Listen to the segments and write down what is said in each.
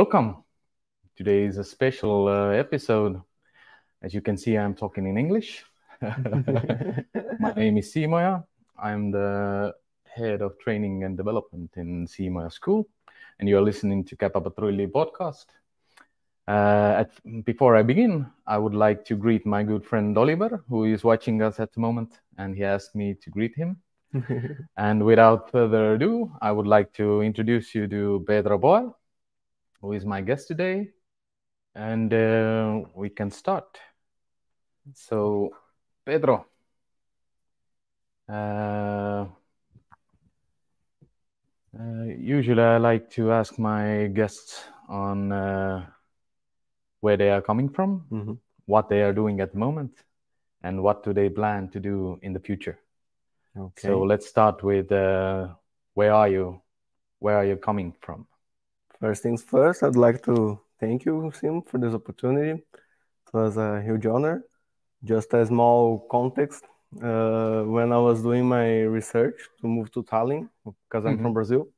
welcome. Today is a special uh, episode. As you can see, I'm talking in English. My name is Siim Oja. I'm the head of training and development in Siim Oja School, and you are listening to Käpa Patrulli podcast. Uh, at, before I begin, I would like to greet my good friend Oliver, who is watching us at the moment, and he asked me to greet him. and without further ado, I would like to introduce you to Pedro Boehl, who is my guest today, and uh, we can start. So, Pedro, uh, uh, usually I like to ask my guests on uh, where they are coming from, Mm-hmm. what they are doing at the moment, and what do they plan to do in the future. Okay. So let's start with uh, where are you? Where are you coming from? First things first, I'd like to thank you, Siim, for this opportunity. It was a huge honor. Just a small context. Uh, when I was doing my research to move to Tallinn, because I'm Mhm. from Brazil,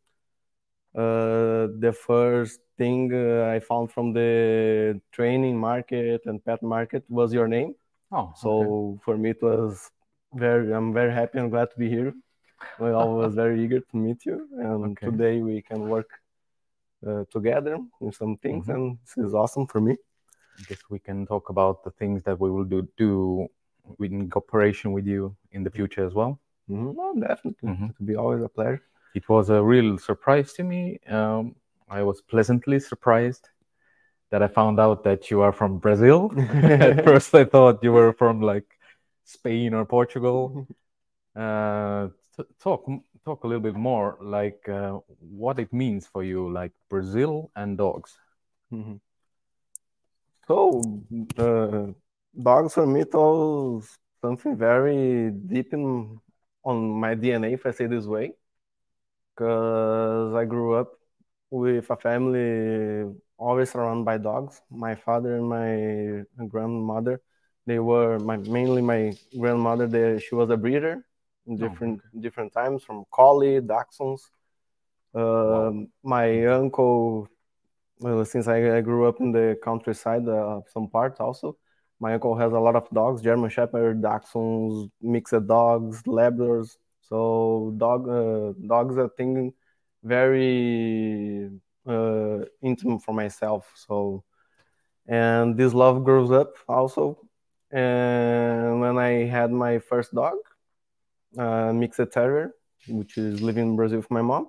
uh, the first thing uh, I found from the training market and pet market was your name. Oh, So okay. for me, it was very, I'm very happy and glad to be here. Well, I was very eager to meet you, and Okay. today we can work uh, together in some things, Mhm. and this is awesome for me. I guess we can talk about the things that we will do, do in cooperation with you in the future as well. Mhm. No, definitely, Mhm. it will be always a pleasure. It was a real surprise to me. Um, I was pleasantly surprised that I found out that you are from Brazil. At first, I thought you were from like Spain or Portugal. Uh, t- talk talk a little bit more, like uh, what it means for you, like Brazil and dogs. Mhm. So, uh, dogs for me, was something very deep in on my DNA, if I say this way, because I grew up with a family always surrounded by dogs. My father and my grandmother, they were my mainly my grandmother. They, she was a breeder in Oh, different different times, from collie, dachshunds. Um, my uncle well, since I, I grew up in the countryside, uh, some parts also, my uncle has a lot of dogs, German Shepherd, Dachshunds, mixed dogs, Labradors. So dog, uh, dogs are thing very uh, intimate for myself. So, and this love grows up also. And when I had my first dog, uh, mixed terrier, which is living in Brazil with my mom,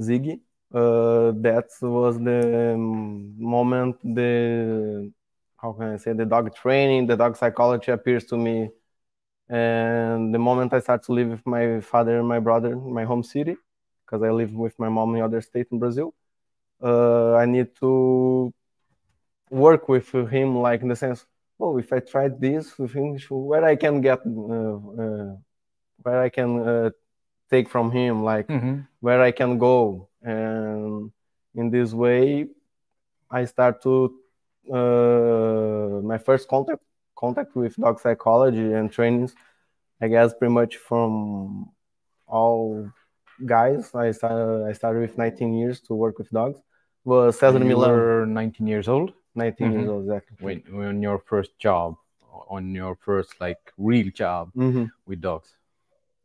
Ziggy uh, that was the moment the how can I say the dog training, the dog psychology appears to me, and the moment I start to live with my father and my brother in my home city, because I live with my mom in other state in Brazil. Uh, I need to work with him, like in the sense, oh, if I tried this with him, where I can get, uh, uh, where I can uh, take from him, like Mhm. where I can go. And in this way, I start to uh, my first contact contact with dog psychology and trainings. I guess pretty much from all guys. I started I started with 19 years to work with dogs. Was Cesar You Millan, were 19 years old 19 years Mhm. old exactly. when, when your first job, on your first like real job Mhm. with dogs.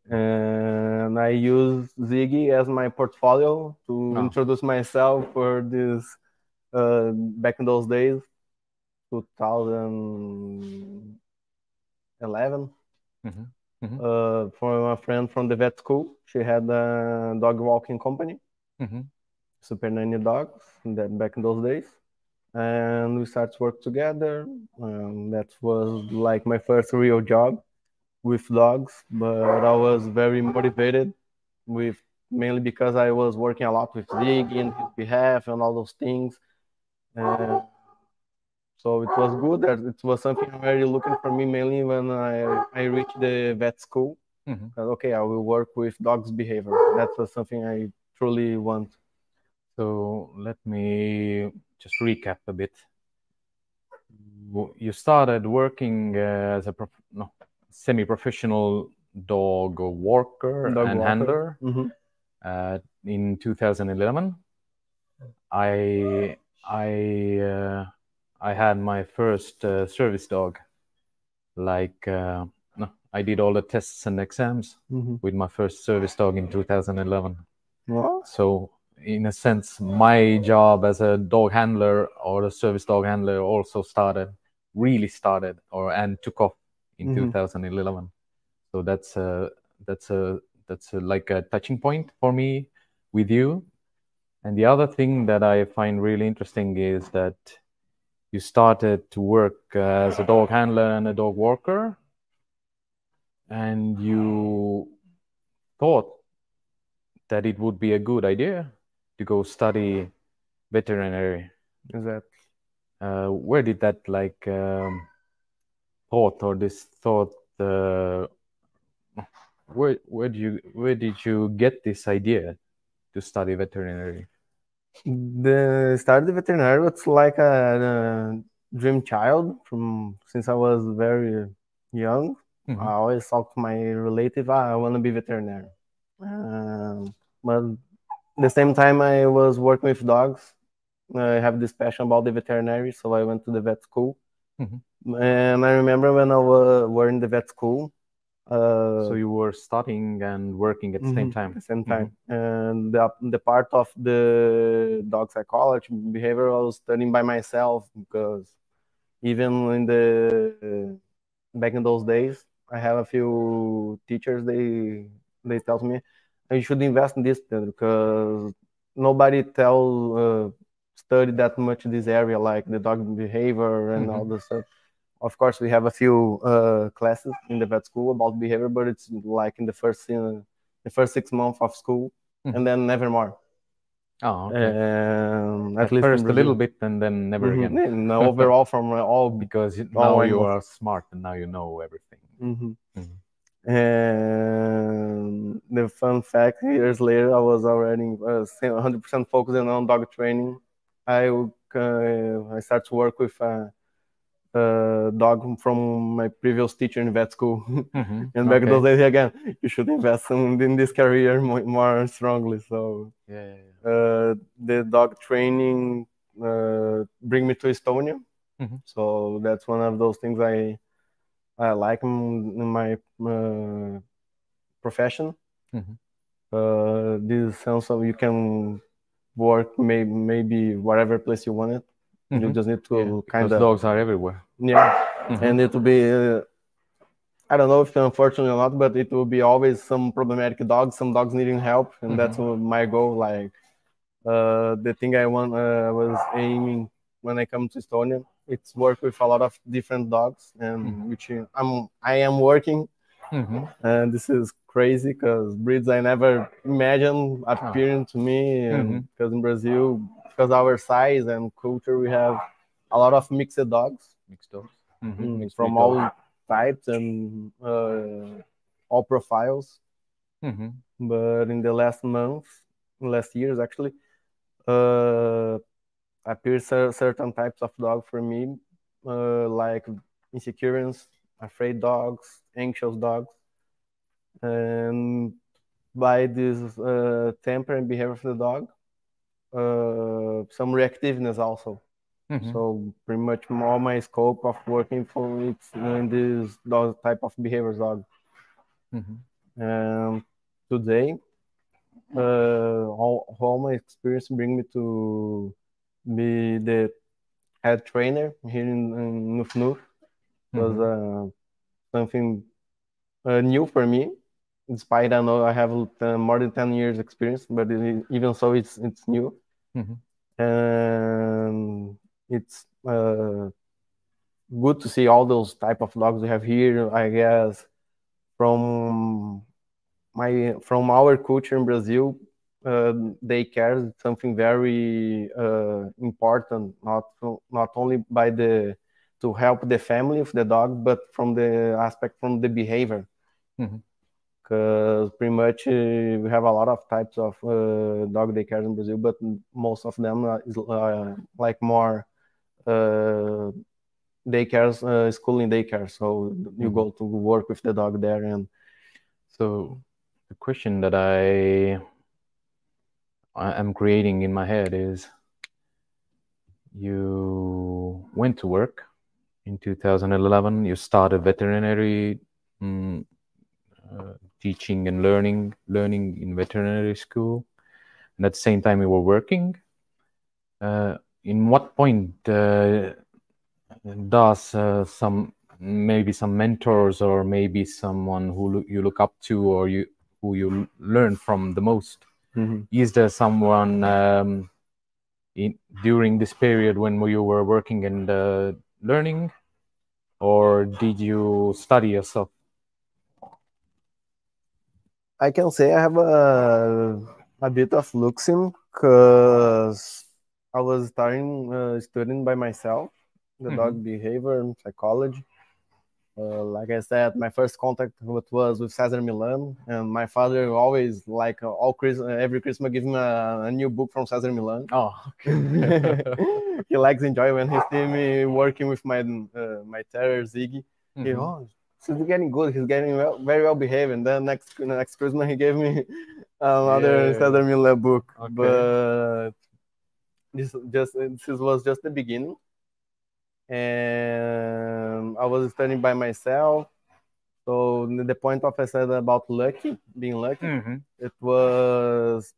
And I use Ziggy as my portfolio to Oh. introduce myself for this uh, back in those days, 2011, Mhm. Mhm. uh, from a friend from the vet school. She had a dog walking company, Mhm. Super Nanny Dogs, that, back in those days. And we started to work together. Um, that was like my first real job with dogs, but I was very motivated with mainly because I was working a lot with Zig in his behalf and all those things. And so it was good. That it was something very looking for me mainly when I, I reached the vet school. Mhm. That, okay, I will work with dogs' behavior. That was something I truly want. So let me just recap a bit. You started working as a prof- no, semi-professional dog walker Dog and walker. handler Mhm. uh, in 2011. I I uh, I had my first uh, service dog. Like uh, no, I did all the tests and exams hmm with my first service dog in 2011. Well, So in a sense, my job as a dog handler or a service dog handler also started, really started, or and took off in Mhm. 2011. So that's a that's a that's a, like a touching point for me with you. And the other thing that I find really interesting is that you started to work as a dog handler and a dog walker, and you thought that it would be a good idea to go study veterinary. exactly. Uh, where did that like um, thought or this thought? Uh, where where do you where did you get this idea to study veterinary? The the veterinary was like a, a dream child from since I was very young. Mhm. I always talk to my relative, ah, I want to be veterinarian. Um, but the same time, I was working with dogs. I have this passion about the veterinary, so I went to the vet school. Mhm. And I remember when I were in the vet school, uh, So you were studying and working at the same Mhm, time. At the same time. And the, the part of the dog psychology behavior I was studying by myself because even in the back in those days, I have a few teachers. They they tell me you should invest in this because nobody tell uh, study that much this area like the dog behavior and all this stuff. Of course, we have a few uh, classes in the vet school about behavior, but it's like in the first uh, the first six months of school, Mhm. and then never more. Oh, okay. Um, At at least first a little bit and then never Mhm. again. Overall, from uh, all Because you- now I you are smart and now you know everything. hmm Mhm. And the fun fact, years later, I was already uh, 100% focusing on dog training. I uh, I started to work with a, a dog from my previous teacher in vet school. Mhm. and back Okay. those days, again, you should invest in, in this career more, more strongly. So Yeah, yeah, yeah. uh, the dog training uh, bring me to Estonia. Mhm. So that's one of those things I I like in, in my uh, profession. Mhm. Uh, this sense of you can work may, maybe whatever place you want it. You Mhm. just need to Yeah, kind of dogs are everywhere. yeah, Mhm. and it will be. Uh, I don't know if unfortunately or not, but it will be always some problematic dogs, some dogs needing help, and that's my goal. Like uh, the thing I want uh, was aiming when I come to Estonia, it's work with a lot of different dogs, and which I'm I am working, and this is crazy because breeds I never imagined appearing to me, and because in Brazil, because our size and culture, we have a lot of mixed dogs Mixed dogs. Mhm. mm, Mixed from all dogs. types and uh, all profiles. Mhm. But in the last month, last years actually, uh, appear cer- certain types of dog for me, uh, like insecurance, afraid dogs, anxious dogs, and by this uh, temper and behavior of the dog, uh, some reactiveness also. Mhm. So pretty much all my scope of working for it's in this dog type of behaviors dog. Mhm. And today, uh, all, all my experience bring me to be the head trainer here in, in NufNuf. was Mhm. uh, something uh, new for me. Despite I know I have uh, more than 10 years experience, but it, even so, it's it's new. Mhm. And it's uh, good to see all those type of dogs we have here. I guess from my from our culture in Brazil, uh, daycare is something very uh, important. Not not only by the to help the family of the dog, but from the aspect from the behavior. Mhm. Because pretty much uh, we have a lot of types of uh, dog daycares in Brazil, but most of them is uh, like more uh, daycares, uh, schooling daycare. So you Mhm. go to work with the dog there, and So the question that I I am creating in my head is you went to work in 2011. You started veterinary um, uh, teaching and learning, learning in veterinary school, and at the same time we were working. Uh, in what point uh, does uh, some maybe some mentors or maybe someone who lo- you look up to or you who you learn from the most? Mhm. Is there someone um, in, during this period when you were working and uh, learning, or did you study yourself? I can say I have a a bit of Luxem because I was starting uh, studying by myself the dog behavior and psychology. Uh, like I said, my first contact was with Cesar Millan, and my father always like uh, all Christmas, every Christmas give me a, a new book from Cesar Millan. Oh, he likes enjoy when he see me working with my uh, my terrier Ziggy. He, Mhm. He's getting good. He's getting well, very well behaved. And then next next Christmas he gave me another Yeah. Cesar Millan book. Okay. But this just this was just the beginning, and I was studying by myself. So the point of I said about lucky, being lucky, Mhm. it was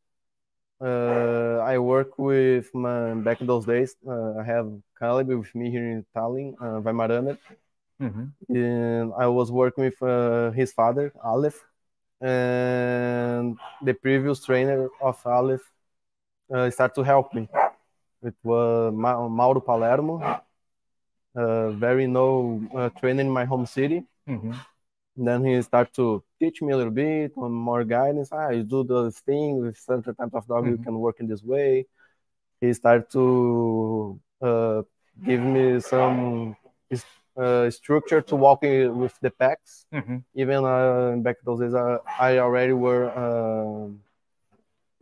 uh, I work with my back in those days. Uh, I have Caleb with me here in Tallinn, uh, Weimaraner, Mhm. and I was working with uh, his father, Aleph, and the previous trainer of Aleph uh, started to help me. It was Ma- Mauro Palermo, uh, very no uh, trainer in my home city. Mhm. Then he started to teach me a little bit, on more guidance. Ah, you do those things with certain type of dog, you Mhm. can work in this way. He started to uh, give me some uh, structure to walking with the packs. Mhm. Even uh, back those days, uh, I already were uh,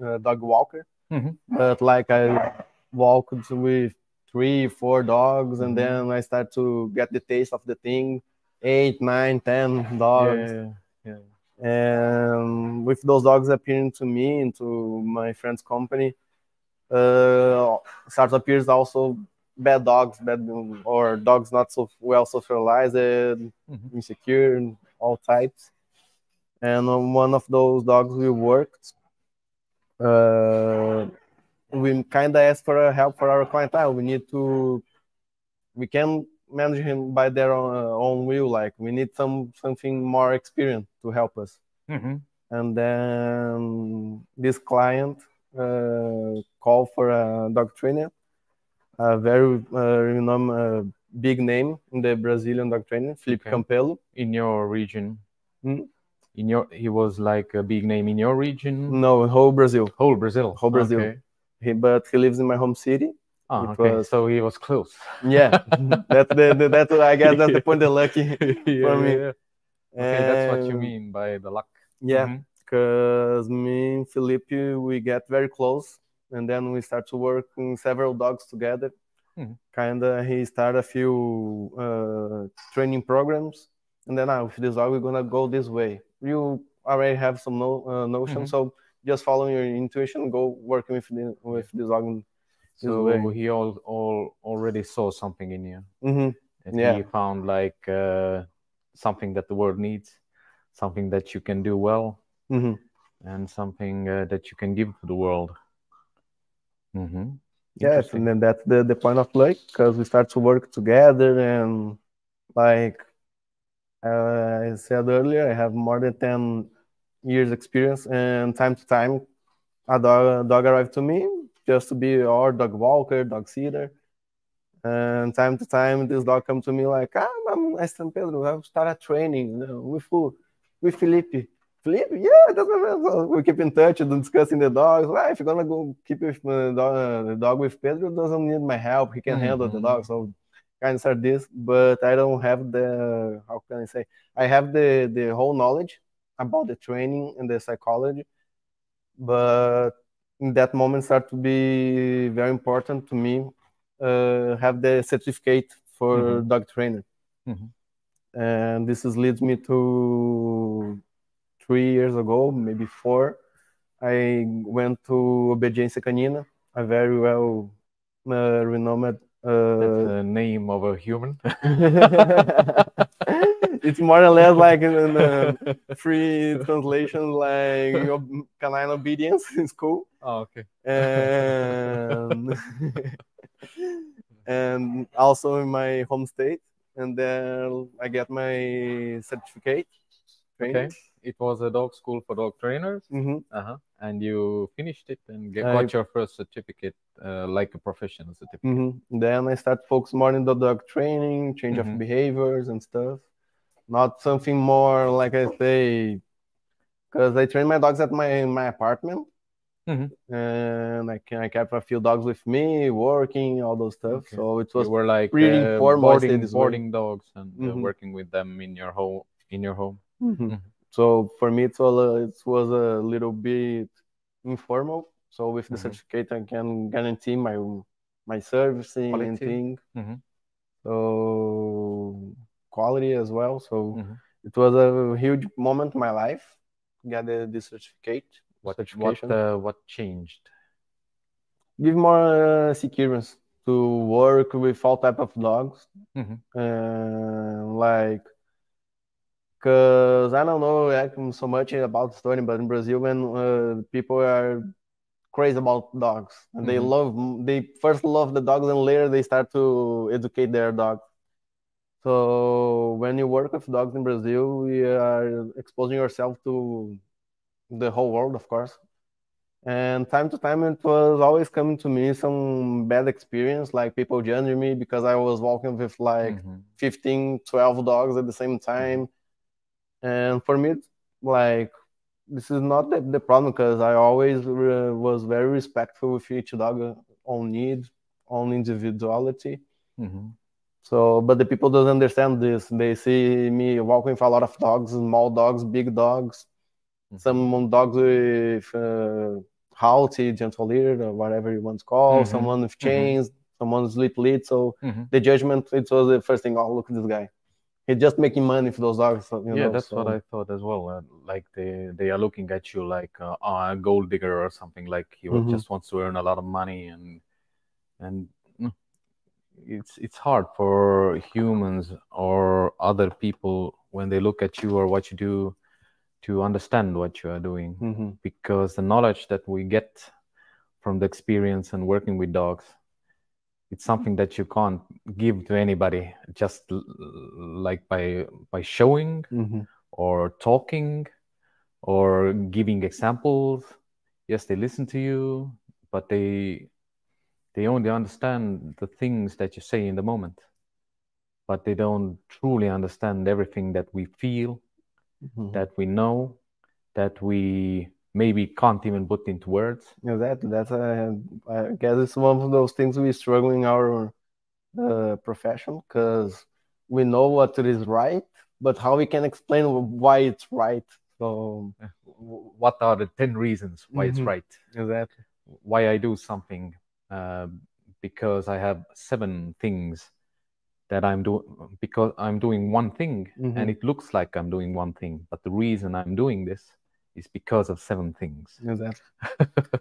a dog walker, Mhm. but like I walked with three, four dogs, and Mhm. then I start to get the taste of the thing. Eight, nine, ten dogs, Yeah, yeah. and with those dogs appearing to me into my friend's company, uh, start appears also bad dogs, bad or dogs not so well socialized, Mhm. insecure, and all types. And on one of those dogs we worked, uh, we kind of asked for help for our clientele. We need to, we can manage him by their own, uh, own will. Like we need some something more experienced to help us. Mhm. And then this client uh, called for a dog trainer, a very uh, renowned uh, big name in the Brazilian dog training, Felipe Okay. Campelo. In your region, Hmm? in your he was like a big name in your region, No, whole Brazil. whole Brazil, Whole Brazil. Okay. He, but he lives in my home city. Ah, It okay. was- So he was close. Yeah, that's the, the that's I guess that's the point. The lucky yeah, for me. yeah. Okay, that's what you mean by the luck. Yeah, because me and Felipe we get very close, and then we start to work in several dogs together. Mhm. Kinda, he started a few uh, training programs, and then ah, with this dog we're gonna go this way. You already have some no, uh, notion, Mhm. so just follow your intuition, go working with the, with this dog. this So way. he all, all already saw something in you. Mhm. And Yeah. he found like uh, something that the world needs, something that you can do well, Mhm. and something uh, that you can give to the world. Hmm Yes, and then that's the, the point of luck because we start to work together and like uh, I said earlier, I have more than 10 years experience and time to time a dog, a dog arrived to me just to be our dog walker, dog sitter. And time to time this dog come to me like, ah, I'm San Pedro, I've started training you know, with? With Felipe. Felipe, yeah, that's my friend. We keep in touch and discussing the dogs. Well, if you're gonna go keep with uh, dog, uh, the dog with Pedro, doesn't need my help. He can handle the dog. So kind of start this, but I don't have the how can I say? I have the the whole knowledge about the training and the psychology, but in that moment start to be very important to me. Uh, have the certificate for dog trainer, Mhm. and this is leads me to three years ago, maybe four. I went to Obediência Canina, a very well uh, renowned. That's Uh, the name of a human. it's more or less like in, in the free translation, like canine obedience in school. oh, okay. and and also in my home state and then i get my certificate Okay. It was a dog school for dog trainers. Mhm. Uh-huh. And you finished it and get, I- got your first certificate, uh, like a professional certificate. Mhm. then i start focus more in the dog training change Mhm. of behaviors and stuff not something more like i say because i train my dogs at my my apartment Mhm. and i can i kept a few dogs with me working all those stuff Okay. so it You was were like pretty uh, informal, boarding, boarding dogs and uh, Mhm. working with them in your home. In your home. Mhm. So for me, it was a, it was a little bit informal. So with the Mhm. certificate, I can guarantee my my servicing and Quality. thing. Mhm. So quality as well. So Mhm. it was a huge moment in my life. Get the, certificate. What what uh, what changed? Give more uh, security to work with all type of dogs. Mhm. and like because I don't know like, so much about the story, but in Brazil, when uh, people are crazy about dogs and they Mhm. love, they first love the dogs and later they start to educate their dogs. So when you work with dogs in Brazil, you are exposing yourself to the whole world, of course. And time to time, it was always coming to me some bad experience, like people judging me because I was walking with like Mhm. 15, 12 dogs at the same time. And for me, like this is not the, the problem because I always uh, was very respectful with each dog uh, on need, on individuality. Mhm. So, but the people don't understand this. They see me walking with a lot of dogs, small dogs, big dogs, Mhm. some dogs with uh, Halti, gentle lead, or whatever you want to call, Mhm. someone with chains, someone with slip lead. So Mhm. the judgment, it was the first thing. Oh, look at this guy. He's just making money for those dogs. so, You yeah, know, that's what I thought as well. Uh, like they they are looking at you like uh, "Ah, a gold digger or something. Like he Mhm. just wants to earn a lot of money and and mm, it's it's hard for humans or other people when they look at you or what you do to understand what you are doing Mhm. because the knowledge that we get from the experience and working with dogs it's something that you can't give to anybody just l- like by by showing Mhm. or talking or giving examples yes they listen to you but they they only understand the things that you say in the moment but they don't truly understand everything that we feel Mhm. that we know that we maybe can't even put into words that. That's uh, I guess it's one of those things we struggle in our uh, profession because we know what it is right, but how we can explain why it's right. So what are the 10 reasons why it's Mhm. right exactly. why i do something uh, because i have seven things that i'm doing because i'm doing one thing Mhm. and it looks like i'm doing one thing but the reason i'm doing this is because of seven things Exactly.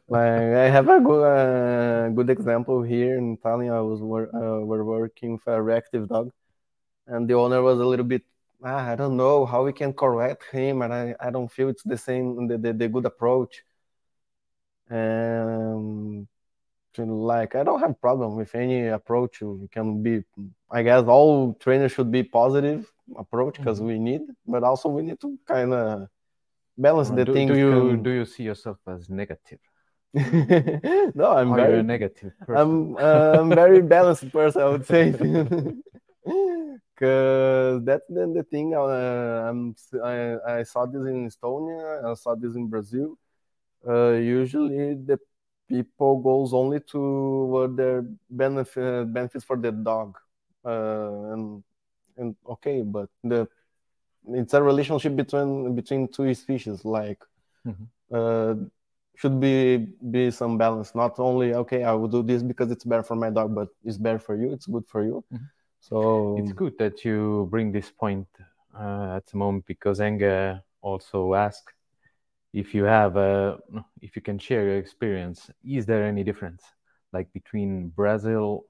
Like I have a good uh, good example here in Italy. I was wor uh, we're working with a reactive dog, and the owner was a little bit ah, I don't know how we can correct him, and I, I don't feel it's the same the, the, the good approach. Um, like I don't have problem with any approach. You can be, I guess all trainers should be positive approach because Mhm. we need, but also we need to kind of balance the do, things. do you do you see yourself as negative No, I'm are very negative person I'm uh, I'm very balanced person, I would say. Cause that's the, the thing. Uh, I'm I, I saw this in Estonia. I saw this in Brazil. Uh, usually the people goes only to what their benefit benefits for the dog. Uh, and and okay, but the it's a relationship between between two species. Like Mhm. uh, should be be some balance. Not only okay, I will do this because it's better for my dog, but it's better for you. It's good for you. Mhm. So It's good that you bring this point uh, at the moment because Enge also asked if you have a, if you can share your experience. Is there any difference? like between Brazil,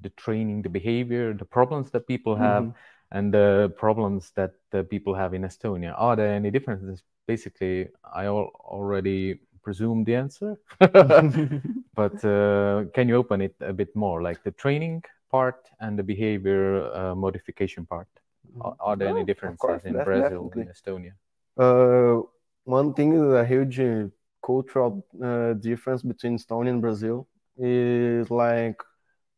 the training, the behavior, the problems that people have, Mhm. And the problems that the people have in Estonia? Are there any differences? Basically, I al- already presume the answer, but uh, can you open it a bit more, like the training part and the behavior uh, modification part? Are, are there Oh, any differences course, in Brazil definitely. and Estonia? Uh, one thing is a huge uh, cultural uh, difference between Estonia and Brazil is like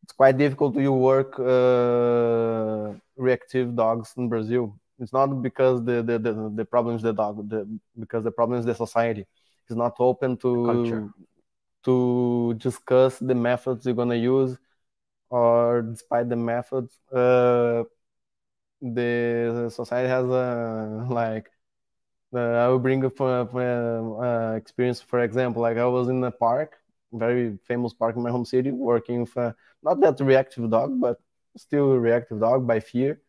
it's quite difficult to work uh, reactive dogs in Brazil. It's not because the the, the, the problem is the dog, the, because the problem is the society. It's not open to to discuss the methods you're gonna use, or despite the methods, uh, the society has a like uh, I will bring up a experience, for example, like I was in a park, very famous park in my home city, working with a, not that reactive dog, but still a reactive dog by fear.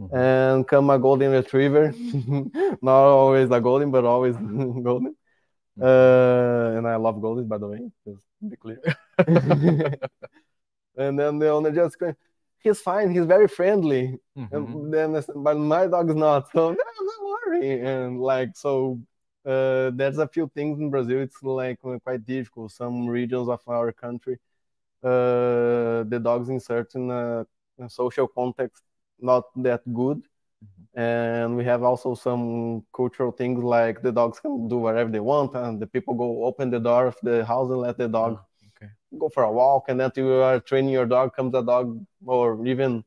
Mhm. And come a golden retriever, not always a golden, but always golden. Uh, and I love goldens, by the way, just to be clear. and then the owner just going, he's fine, he's very friendly. Mhm. And then but my dog is not. So no, don't worry. And like so, uh, there's a few things in Brazil. It's like quite difficult. Some regions of our country, uh, the dogs in certain uh, social context not that good. And we have also some cultural things like the dogs can do whatever they want, and the people go open the door of the house and let the dog okay. go for a walk, and then you are training your dog, comes a dog, or even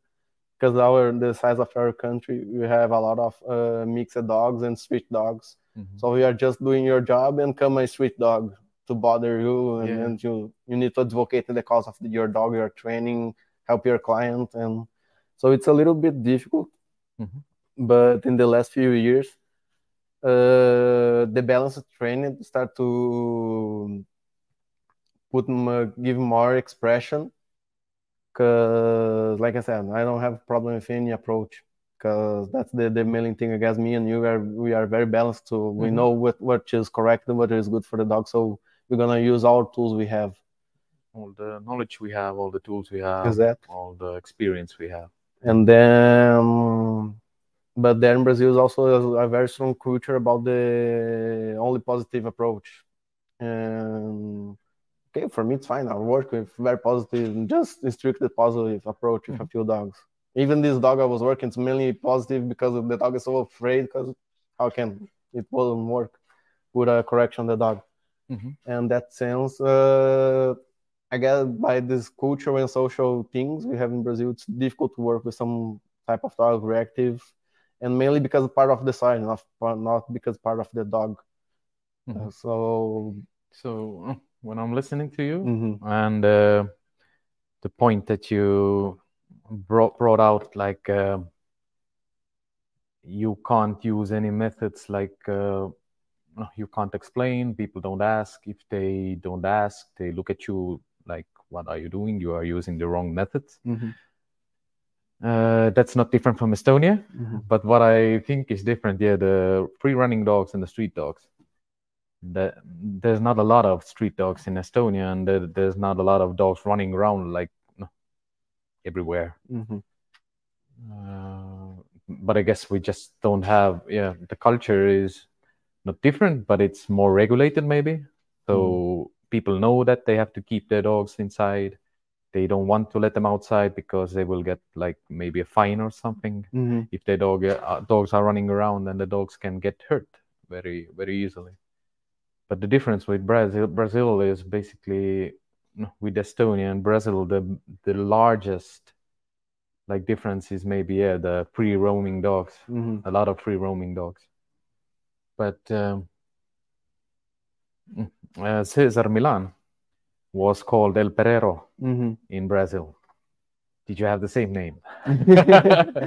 because our the size of our country, we have a lot of uh, mixed dogs and street dogs. Mhm. So we are just doing your job, and come a street dog to bother you, and Yeah. then you you need to advocate the cause of your dog, your training, help your client, and so it's a little bit difficult. Mhm. But in the last few years, uh, the balanced training start to put give more expression because like i said i don't have problem with any approach because that's the, the main thing i guess. Me and you are we are very balanced so we Mhm. know what what is correct and what is good for the dog. So we're gonna use all tools we have. All the knowledge we have, all the tools we have, that all the experience we have. and then but then brazil is also a very strong culture about the only positive approach. And okay for me it's fine. I work with very positive just strictly positive approach with a few dogs even this dog i was working it's mainly positive because the dog is so afraid because how can it won't work with a correction on the dog Mhm. and that sense uh, i guess by this cultural and social things we have in brazil it's difficult to work with some type of dog reactive and mainly because part of the sign not, not because part of the dog Mhm. Uh, so So uh, when I'm listening to you, mhm. and uh, the point that you brought brought out, like uh, you can't use any methods, like uh, you can't explain. People don't ask. If they don't ask, they look at you like, "What are you doing? You are using the wrong methods." Mhm. Uh, that's not different from Estonia. Mhm. But what I think is different, yeah, the free running dogs and the street dogs. The, there's not a lot of street dogs in Estonia, and there, there's not a lot of dogs running around like everywhere. Mhm. Uh, but I guess we just don't have, yeah, the culture is not different, but it's more regulated maybe. So people know that they have to keep their dogs inside. They don't want to let them outside because they will get like maybe a fine or something Mhm. if their dog uh, dogs are running around and the dogs can get hurt very very easily but the difference with brazil brazil is basically with estonia and brazil the the largest like difference is maybe yeah the free roaming dogs Mhm. a lot of free roaming dogs but um, mm, uh, cesar millan was called el perrero Mhm. in brazil did you have the same name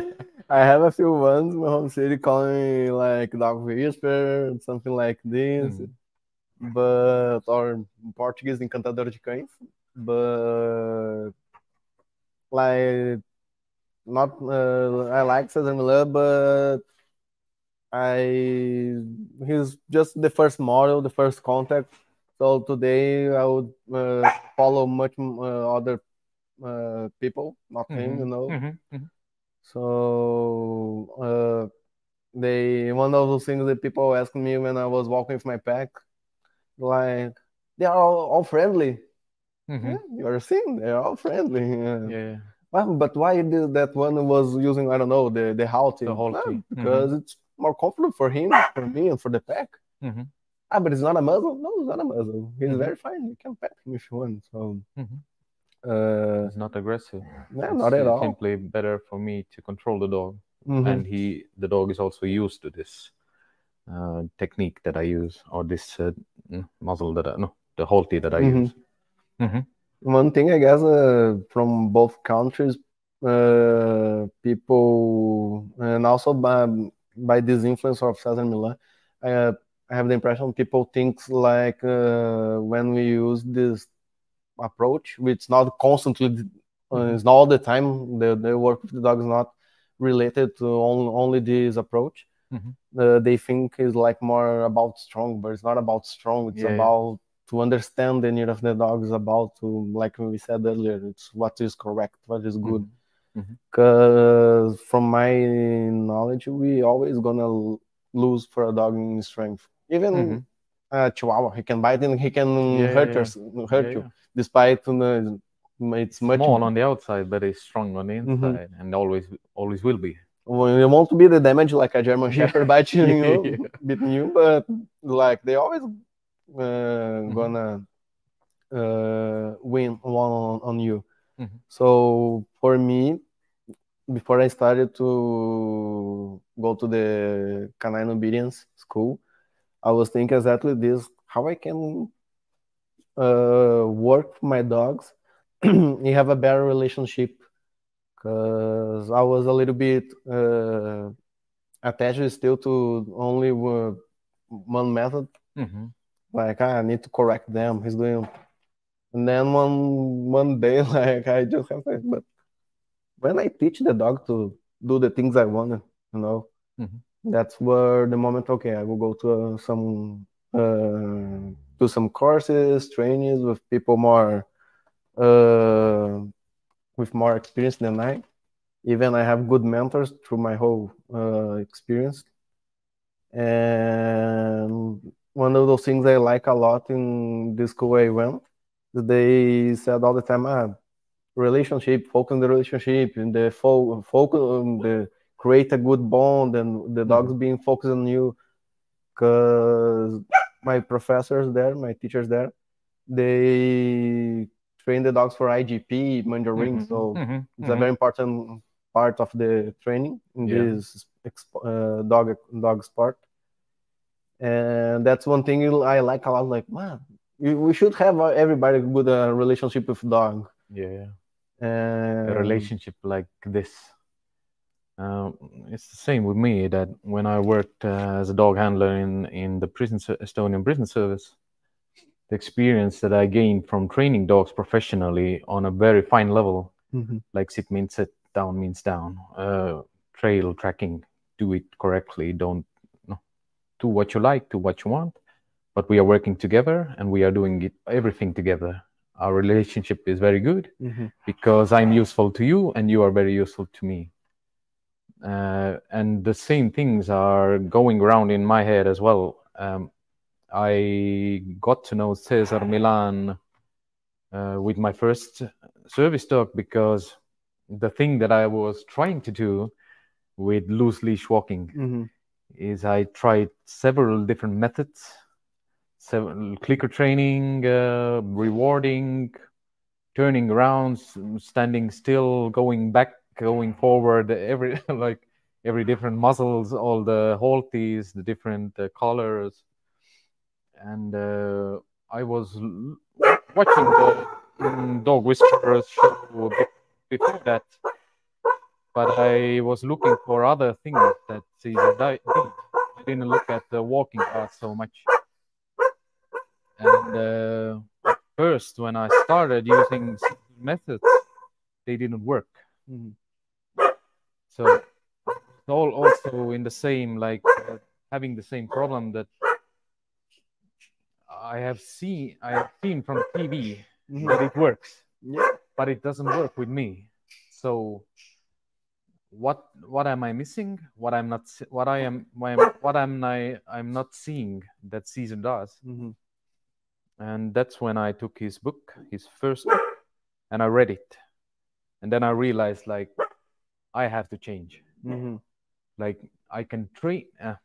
I have a few ones my home city calling me like dog whisperer and something like this, Mm. But or Portuguese encantador de cães, but like not uh, I like Cesar Millan, but I he's just the first model, the first contact. So today I would uh, follow much uh, other uh, people, not him, Mhm, you know. mhm, mhm. So uh, they one of those things that people ask me when I was walking with my pack, like they are all, all friendly. Mhm. Yeah, you're seeing they're all friendly. Yeah. Yeah. Well, but why did that one was using I don't know the the Halti? The Halti, Ah, mhm. because it's more comfortable for him, for me, and for the pack. Mhm. Ah, but it's not a muzzle. No, it's not a muzzle. He's Mhm. very fine. You can pet him if you want. So, Mhm. uh, It's not aggressive. yeah, It's, not at all. Simply better for me to control the dog, and he, the dog, is also used to this uh, technique that I use, or this uh, mm, muzzle that I no, the Halti that I Mhm. use. Mhm. One thing I guess uh, from both countries, uh, people, and also by by this influence of Cesar Millan, I, uh, I have the impression people think like uh, when we use this approach, it's not constantly, uh, Mhm. it's not all the time. The the work with the dog is not related to only only this approach. Mhm. Uh, they think is like more about strong, but it's not about strong. It's Yeah, yeah. about to understand the need of the dog is about to, like we said earlier, it's what is correct, what is good. Because from my knowledge, we always gonna lose for a dog in strength. Even Mhm. a Chihuahua, he can bite and he can Yeah, hurt yeah, us, hurt Yeah, you, yeah. despite uh, it's much Small on the outside, but it's strong on the Mhm. inside, and always always will be. You want to be the damage like a German Shepherd biting you, beating you, but like they always uh, Mm-hmm. gonna uh, win one on, on you. Mhm. So for me, before I started to go to the canine obedience school, I was thinking exactly this: how I can uh, work my dogs and have a better relationship. Because I was a little bit uh, attached still to only one method. Mhm. Like "Ah, I need to correct them. He's doing, and then one one day, like I just have to. But when I teach the dog to do the things I want, you know, Mhm. that's where the moment. Okay, I will go to uh, some uh, do some courses, trainings with people more uh, with more experience than I. Even I have good mentors through my whole uh, experience. And one of those things I like a lot in the school I went, they said all the time, ah, relationship, focus on the relationship, and the fo- focus on the create a good bond, and the dogs being focused on you. Because my professors there, my teachers there, they train the dogs for IGP, Mondioring, Mhm. so Mhm. it's a very important part of the training in Yeah. this uh, dog dog sport. And that's one thing I like a lot. Like, man, we we should have uh, everybody good uh, relationship with dog. Yeah. And a relationship like this. Um, it's the same with me that when I worked uh, as a dog handler in, in the prison Estonian prison service, the experience that I gained from training dogs professionally on a very fine level, Mhm. like sit means sit, down means down, uh, trail tracking, do it correctly, don't no, do what you like, do what you want, but we are working together and we are doing it everything together. Our relationship is very good Mhm. because I'm useful to you and you are very useful to me. Uh, and the same things are going around in my head as well. Um, I got to know Cesar Millan uh, with my first service dog because the thing that I was trying to do with loose leash walking Mhm. is I tried several different methods, several clicker training, uh, rewarding, turning around, standing still, going back, going forward, every like every different muscles, all the halties, the different uh, colors, and uh, I was l- watching the mm, Dog Whisperers show before that, but I was looking for other things that Cesar di- did. I didn't look at the walking part so much. And uh, at first, when I started using methods, they didn't work. Mhm. So it's all also in the same like uh, having the same problem that I have seen I have seen from TV Mhm. that it works, Yeah. but it doesn't work with me. So what what am I missing? What I'm not what I am what I'm, I I'm not seeing that Cesar does. Mhm. And that's when I took his book, his first book, and I read it. And then I realized like I have to change. Mhm. Like I can train. Uh,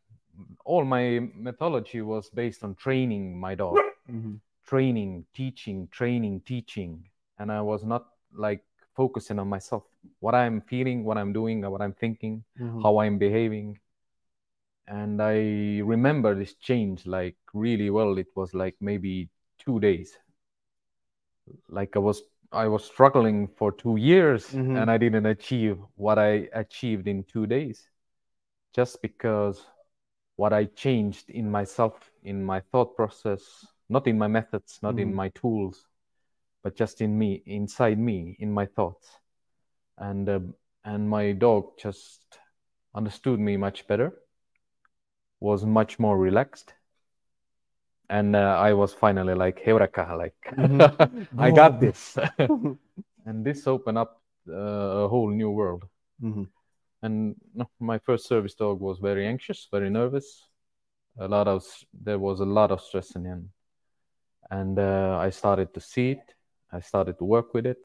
all my methodology was based on training my dog, Mhm. training, teaching, training, teaching, and I was not like focusing on myself, what I'm feeling, what I'm doing, what I'm thinking, Mhm. how I'm behaving. And I remember this change like really well. It was like maybe two days. Like I was I was struggling for two years Mhm. and I didn't achieve what I achieved in two days. Just because what I changed in myself, in my thought process, not in my methods, not in Mhm. my tools, but just in me, inside me, in my thoughts. And uh, and my dog just understood me much better, was much more relaxed, and uh, I was finally like Heureka, like Mhm. I got this, and this opened up uh, a whole new world. Mhm. And no, my first service dog was very anxious, very nervous. A lot of there was a lot of stress in him, and uh, I started to see it. I started to work with it.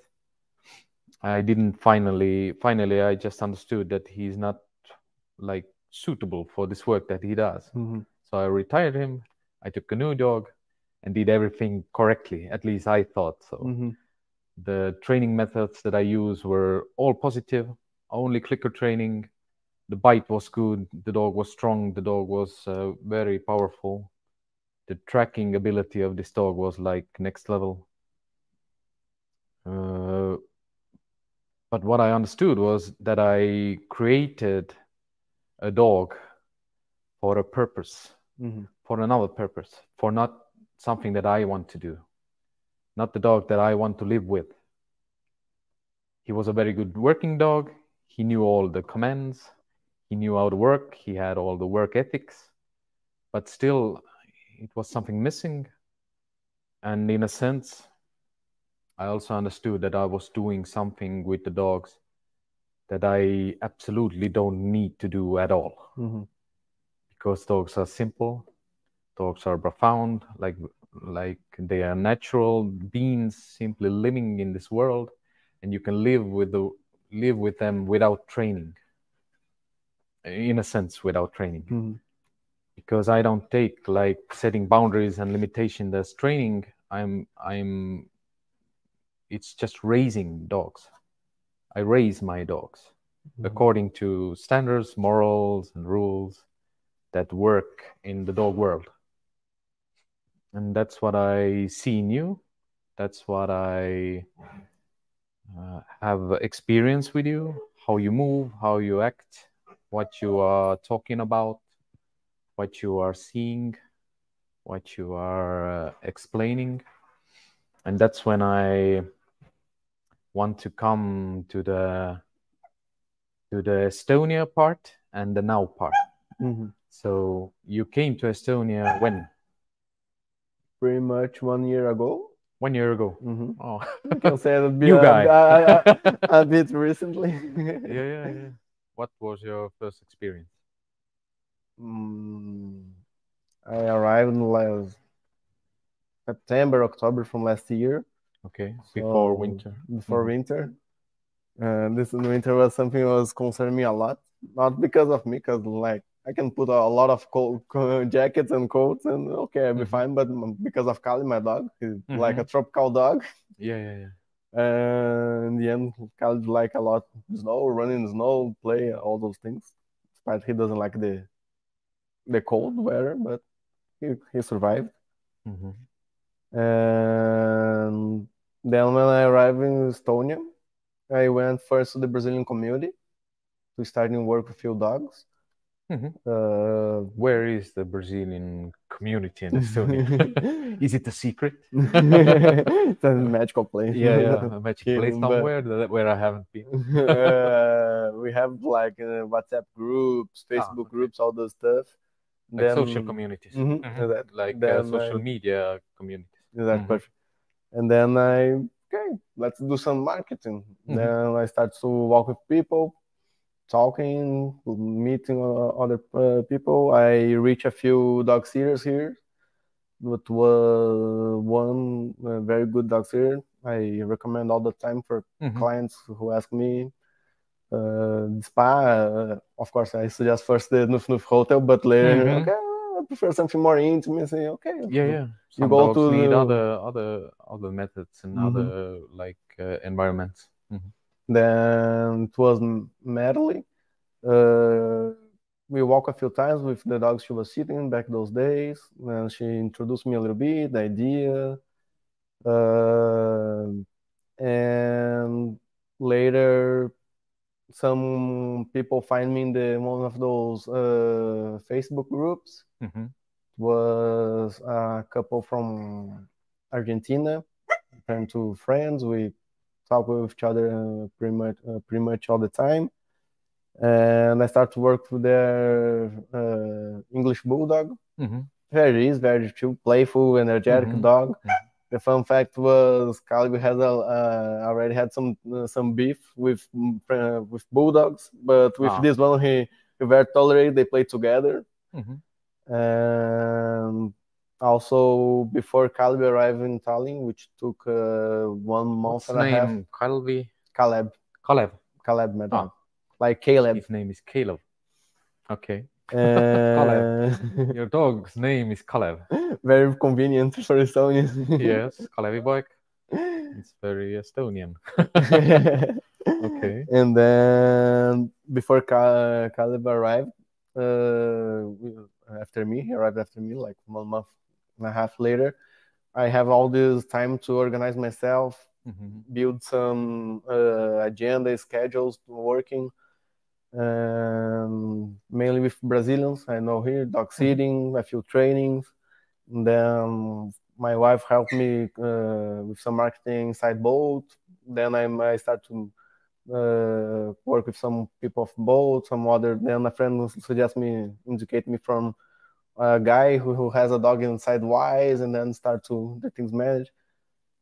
I didn't finally. Finally, I just understood that he's not like suitable for this work that he does. Mhm. So I retired him. I took a new dog, and did everything correctly. At least I thought so Mhm. the training methods that I use were all positive, only clicker training. The bite was good, the dog was strong, the dog was uh, very powerful. The tracking ability of this dog was like next level. Uh, but what I understood was that I created a dog for a purpose Mhm. for another purpose, for not something that I want to do, not the dog that I want to live with. He was a very good working dog. He knew all the commands, he knew how to work, he had all the work ethics, but still, it was something missing. And in a sense, I also understood that I was doing something with the dogs that I absolutely don't need to do at all. Mhm. because dogs are simple. Dogs are profound. Like like they are natural beings simply living in this world. And you can live with the live with them without training in a sense without training Mhm. because i don't take like setting boundaries and limitation as training i'm i'm it's just raising dogs i raise my dogs Mhm. according to standards, morals, and rules that work in the dog world. And that's what I see in you. That's what I uh, have experience with you, how you move, how you act, what you are talking about, what you are seeing, what you are uh, explaining. And that's when I want to come to the to the Estonia part and the now part. Mhm. So you came to Estonia when? Pretty much one year ago. One year ago. Mhm. Oh, I can say that you a, guy. a, a, a bit recently. yeah, yeah, yeah. What was your first experience? Mm, I arrived in last September, October from last year. Okay, before winter. Before Mhm. winter. Uh, this winter was something that was concerning me a lot. Not because of me, because like I can put a lot of coat, jackets and coats and okay, I'll be Mhm. fine. But because of Kali, my dog, he's like Mhm. a tropical dog. Yeah, yeah, yeah. And in the end, Kali like a lot snow, running snow, play, all those things. But he doesn't like the the cold weather, but he, he survived. Mhm. And then when I arrived in Estonia, I went first to the Brazilian community to start new work with field dogs. Mhm. Uh, Where is the Brazilian community in Estonia? is it a secret? it's a magical place. Yeah, yeah, a magic place but- somewhere that, where I haven't been. uh, we have like uh, WhatsApp groups, Facebook Ah, okay. groups, all those stuff. like Then- social communities, Mhm, Mhm. that- like uh, then social media communities. Is that Mhm. perfect? And then I okay, let's do some marketing. Mhm. Then I start to walk with people, talking, meeting uh, other uh, people. I reach a few dog sitters here. But was one uh, very good dog sitter. I recommend all the time for Mhm. clients who ask me. Uh, spa, uh, of course, I suggest first the NufNuf Hotel, but later, Mhm. okay, I prefer something more intimate. Say, okay, Yeah, yeah. You go to need the- other other other methods and Mhm. other like uh, environments. Then it was Natalie. Uh, we walked a few times with the dogs she was sitting back those days. And she introduced me a little bit, the idea. Uh, and later, some people find me in the one of those uh, Facebook groups. Mhm. was a couple from Argentina, turned to friends. We talk with each other uh, pretty much uh, pretty much all the time. And I start to work with their uh, English bulldog. Mhm. Very easy, very chill, playful, energetic Mhm. dog. Mhm. The fun fact was Caleb has uh, already had some uh, some beef with uh, with bulldogs, but with Ah. this one he, he very tolerated. They play together. Mhm. And also before Caleb arrived in Tallinn, which took uh, one month What's and a half, name? Calvi. Caleb, Caleb. Caleb met Ah. like Caleb. His name is Caleb. Okay. And Your dog's name is Caleb. very convenient for Estonians. Yes, Kalevi boy. It's very Estonian. Okay. And then before Ca- Caleb arrived, uh, after me, he arrived after me, like one month and a half later. I have all this time to organize myself, Mhm. build some uh, agenda, schedules, working, um, mainly with Brazilians. I know here, dog sitting, a few trainings. And then my wife helped me uh, with some marketing side boat. Then I, I start to uh, work with some people of boat, some other. Then a friend suggest me, indicate me from a guy who, who has a dog inside Wise, and then start to the things manage.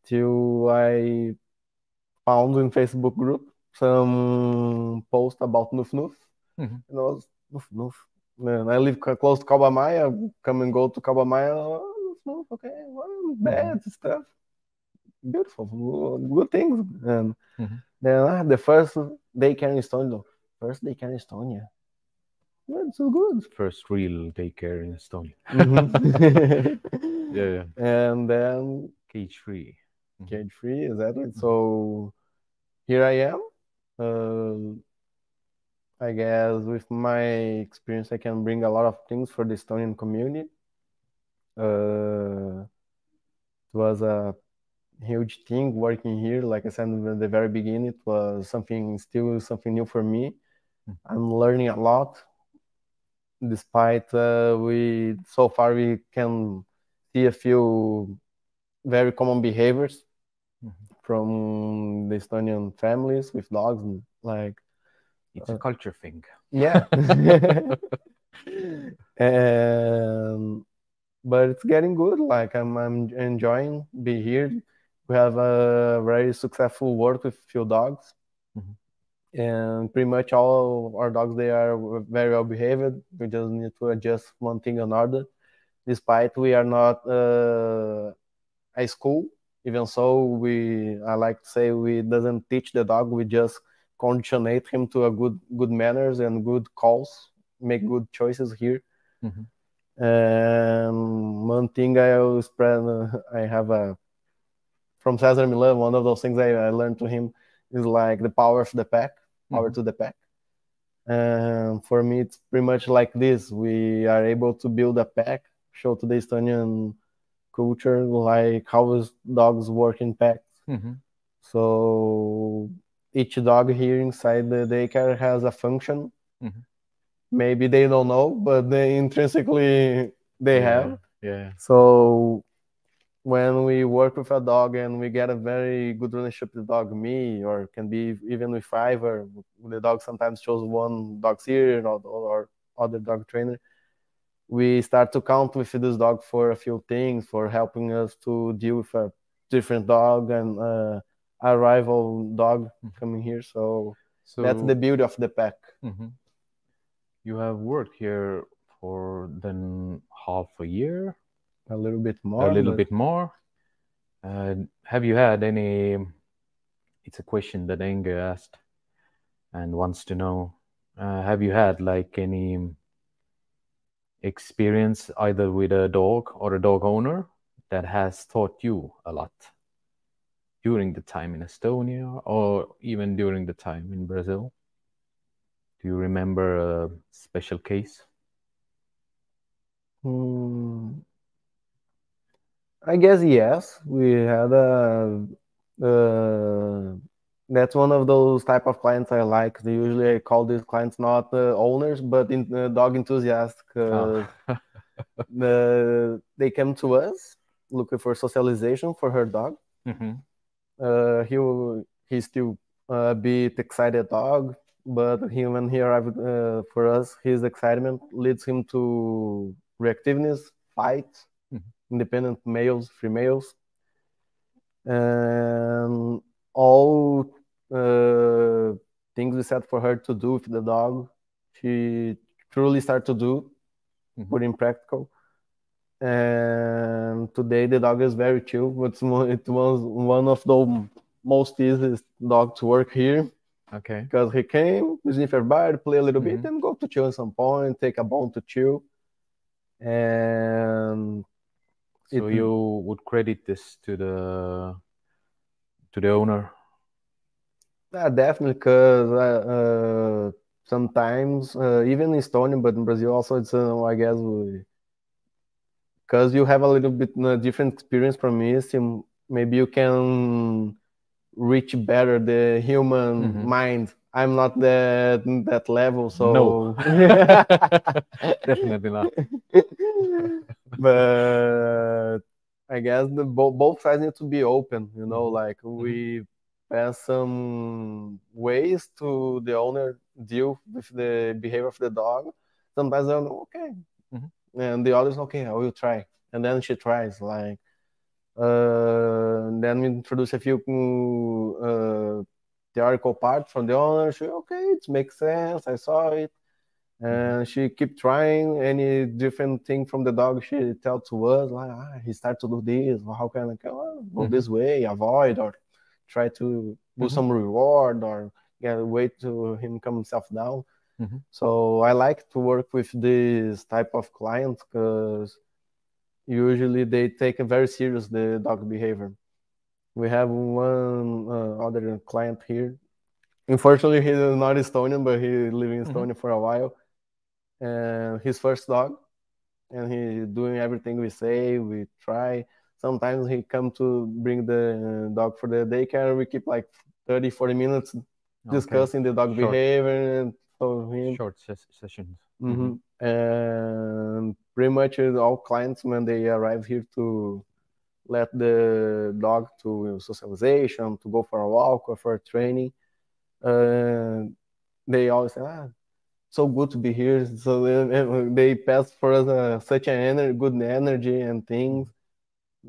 Till I found in Facebook group some post about NufNuf. Mhm. And I was NufNuf. Man, I live close to Kalamaja, come and go to Kalamaja. Nuf Nuf, okay, well, bad stuff. Beautiful, good things. And Mhm. then ah, the first daycare in Estonia. First daycare in Estonia. Well, so good. First real daycare in Estonia. Mhm. Yeah, yeah. And then Cage free. cage free, exactly. So here I am. Um, I guess with my experience, I can bring a lot of things for the Estonian community. Uh, it was a huge thing working here. Like I said in the very beginning, it was something still something new for me. Mm. I'm learning a lot. Despite uh, we so far we can see a few very common behaviors Mhm. from the Estonian families with dogs and like It's a Uh, culture thing. yeah. and but it's getting good. Like I'm I'm enjoying be here. We have a very successful work with few dogs. And pretty much all our dogs they are very well behaved. We just need to adjust one thing or another. Despite we are not uh, a school, even so we I like to say we doesn't teach the dog, we just conditionate him to a good good manners and good calls, make good choices here. Mhm. And one thing I always spread, uh, I have a from Cesar Millan. One of those things I, I learned to him is like the power of the pack, power Mhm. to the pack. And for me, it's pretty much like this. We are able to build a pack, show to the Estonian culture like how dogs work in packs. Mhm. So each dog here inside the daycare has a function. Mhm. Maybe they don't know, but they intrinsically they Yeah, have. Yeah. So when we work with a dog and we get a very good relationship with the dog, me, or can be even with Ivor, the dog sometimes shows one dog here or, or other dog trainer. we start to count with this dog for a few things, for helping us to deal with a different dog and uh, a rival dog coming here. So, So that's the beauty of the pack. Mhm. You have worked here for then half a year, A little bit more. a little but- bit more. Uh, have you had any? It's a question that Inge asked and wants to know. Uh, have you had like any experience either with a dog or a dog owner that has taught you a lot during the time in Estonia or even during the time in Brazil? Do you remember a special case? Hmm. I guess yes. We had a. Uh, that's one of those type of clients I like. They usually I call these clients not uh, owners, but in, uh, dog enthusiasts. 'cause Ah. the, they come to us looking for socialization for her dog. Mhm. Uh, he he's still a bit excited dog, but he, when he arrived uh, for us, his excitement leads him to reactiveness, fight. Independent males, females, and all uh, things we set for her to do with the dog, she truly started to do, Mhm. put in practical. And today the dog is very chill. Mo- it was one of the most easiest dog to work here Okay. because he came, sniff everybody, play a little bit, Mhm. and go to chill at some point, take a bone to chill. And So It- you would credit this to the to the owner. yeah, definitely because uh, uh, sometimes, uh, even in Estonia, but in Brazil also, it's, uh, I guess, because you have a little bit uh, different experience from me, so maybe you can reach better the human Mhm. mind. I'm not that that level, so No. Definitely not. but I guess the bo both sides need to be open, you know, like we pass some ways to the owner deal with the behavior of the dog. Sometimes they're okay, Mhm. and the others okay, I will try, and then she tries like. Uh, then we introduce a few uh, theoretical parts from the owner. She okay, it makes sense. I saw it and she keep trying any different thing from the dog she tell to us like ah, he start to do this how can i go, go Mhm. this way avoid or try to put Mhm. some reward or get wait to him calm himself down Mhm. so i like to work with this type of clients because usually they take very serious the dog behavior we have one uh, other client here unfortunately he's not estonian but he lived in Mhm. estonia for a while and his first dog and he doing everything we say we try sometimes he come to bring the dog for the daycare we keep like 30 40 minutes Okay. discussing the dog Short. behavior and so him Short ses- sessions. Mhm. and pretty much uh, all clients when they arrive here to let the dog to socialization to go for a walk or for training uh, they always say ah, so good to be here so they, they pass for us uh, such an ener- good energy and things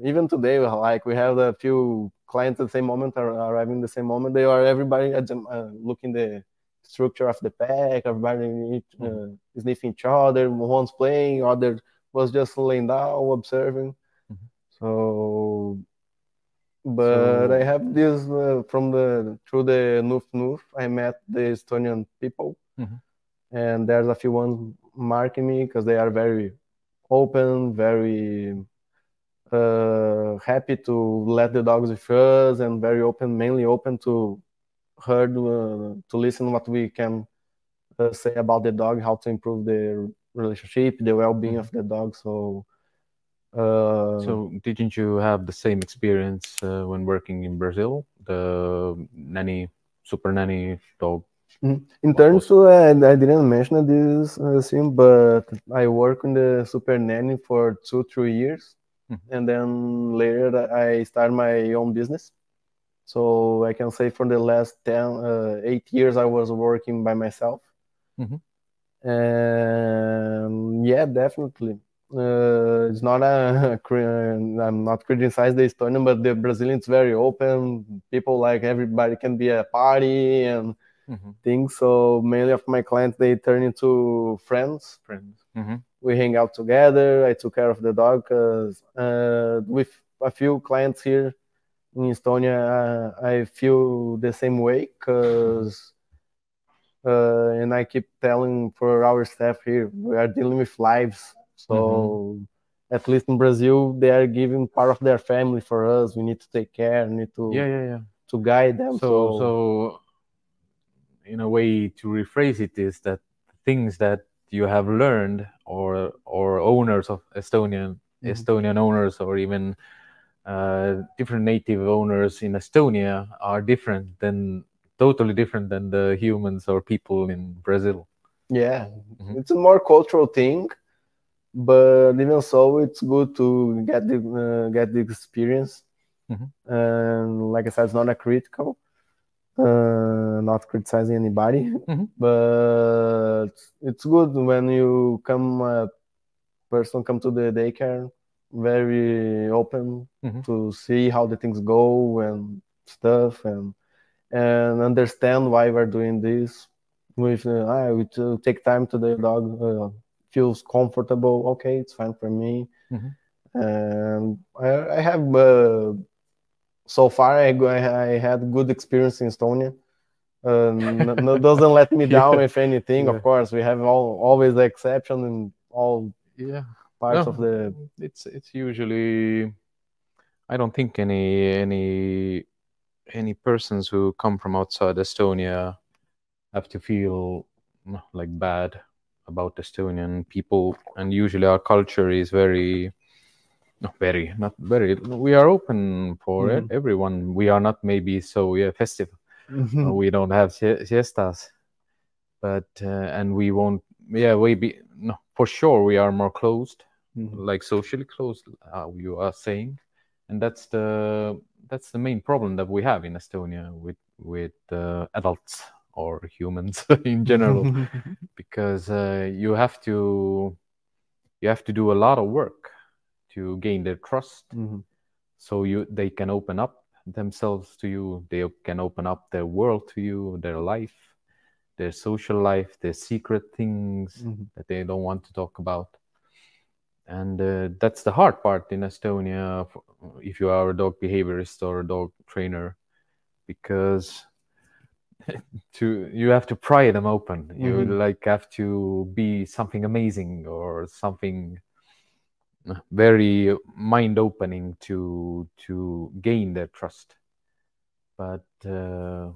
even today like we have a few clients at the same moment are arriving the same moment they are everybody at the- uh, looking the structure of the pack everybody uh, sniffing each other one's playing other was just laying down observing Mhm. so but So- I have this uh, from the through the Noof Noof. I met the Estonian people, Mhm. And there's a few ones marking me because they are very open, very uh, happy to let the dogs with us, and very open, mainly open to heard uh, to listen what we can uh, say about the dog, how to improve the relationship, the well-being Mhm. of the dog. So. Uh, So didn't you have the same experience uh, when working in Brazil? The nanny, super nanny dog. In terms uh, I didn't mention this uh, thing, but I work in the super nanny for two, three years, Mhm. and then later I start my own business. So I can say for the last 10, uh, eight years I was working by myself. Mhm. Um, yeah, definitely. Uh, it's not a, I'm not criticizing the Estonian, but the Brazilians very open. People like everybody can be a party and Mhm. things. So many of my clients they turn into friends. Friends. Mhm. We hang out together. I took care of the dog because uh, with a few clients here in Estonia, uh, I feel the same way because. Uh, and I keep telling for our staff here, we are dealing with lives. So at least in Brazil, they are giving part of their family for us. We need to take care, need to Yeah, yeah, yeah. to guide them. So, so in a way to rephrase it is that things that you have learned or or owners of Estonian Mhm. Estonian owners or even uh, different native owners in Estonia are different than totally different than the humans or people in Brazil. yeah, Mhm. it's a more cultural thing, but even so, it's good to get the uh, get the experience. Mhm. And like I said, it's not a critical, uh, not criticizing anybody, Mhm. but it's good when you come a person come to the daycare very open Mhm. to see how the things go and stuff and and understand why we're doing this with uh, ah, we to take time to the dog uh, feels comfortable okay it's fine for me Mhm. and I, I have uh, so far I, I had good experience in Estonia uh, no, doesn't let me down Yeah. with anything Yeah. of course we have all, always the exception in all Yeah. parts No, of the it's it's usually I don't think any any any persons who come from outside Estonia have to feel mm, like bad about Estonian people and usually our culture is very not very not very. We are open for Mhm. everyone. We are not maybe so yeah festive. Uh, we don't have sie- siestas. But uh, and we won't yeah we be no for sure we are more closed Mhm. like socially closed uh, you are saying. And that's the that's the main problem that we have in estonia with with uh, adults or humans in general. Because uh, you have to you have to do a lot of work to gain their trust Mhm. so you they can open up themselves to you they can open up their world to you their life their social life their secret things Mhm. that they don't want to talk about and uh, that's the hard part in estonia if you are a dog behaviorist or a dog trainer because to you have to pry them open you Mhm. like have to be something amazing or something very mind opening to to gain their trust but uh,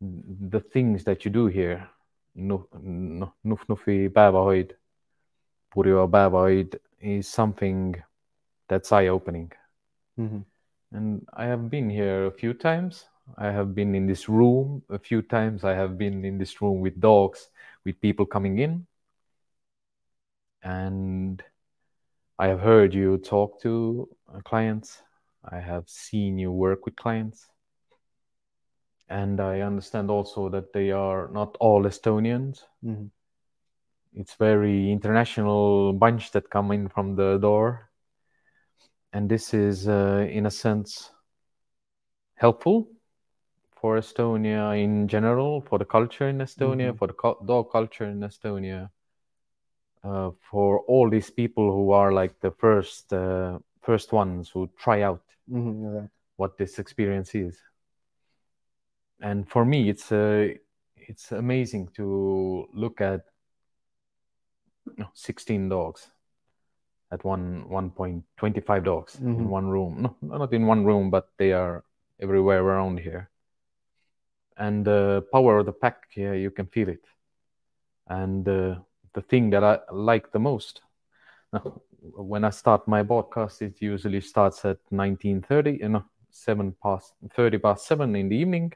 the things that you do here noh noh nuhnufi päevahoid purjo päevahoid is something that's eye opening Mhm. and I have been here a few times. I have been in this room a few times. I have been in this room with dogs, with people coming in. And I have heard you talk to uh, clients. I have seen you work with clients. And I understand also that they are not all Estonians. Mhm. It's very international bunch that come in from the door. And this is, uh, in a sense, helpful for Estonia in general, for the culture in Estonia, Mhm. for the co- dog culture in Estonia, uh, for all these people who are like the first uh, first ones who try out Mhm. Yeah. what this experience is. And for me, it's uh, it's amazing to look at no, 16 dogs at one one point 25 dogs in Mhm. one room. No, not in one room, but they are everywhere around here. And the power of the pack, yeah, you can feel it. And uh, the thing that I like the most, now, when I start my podcast, it usually starts at 19:30, you know, seven past 30 past seven in the evening.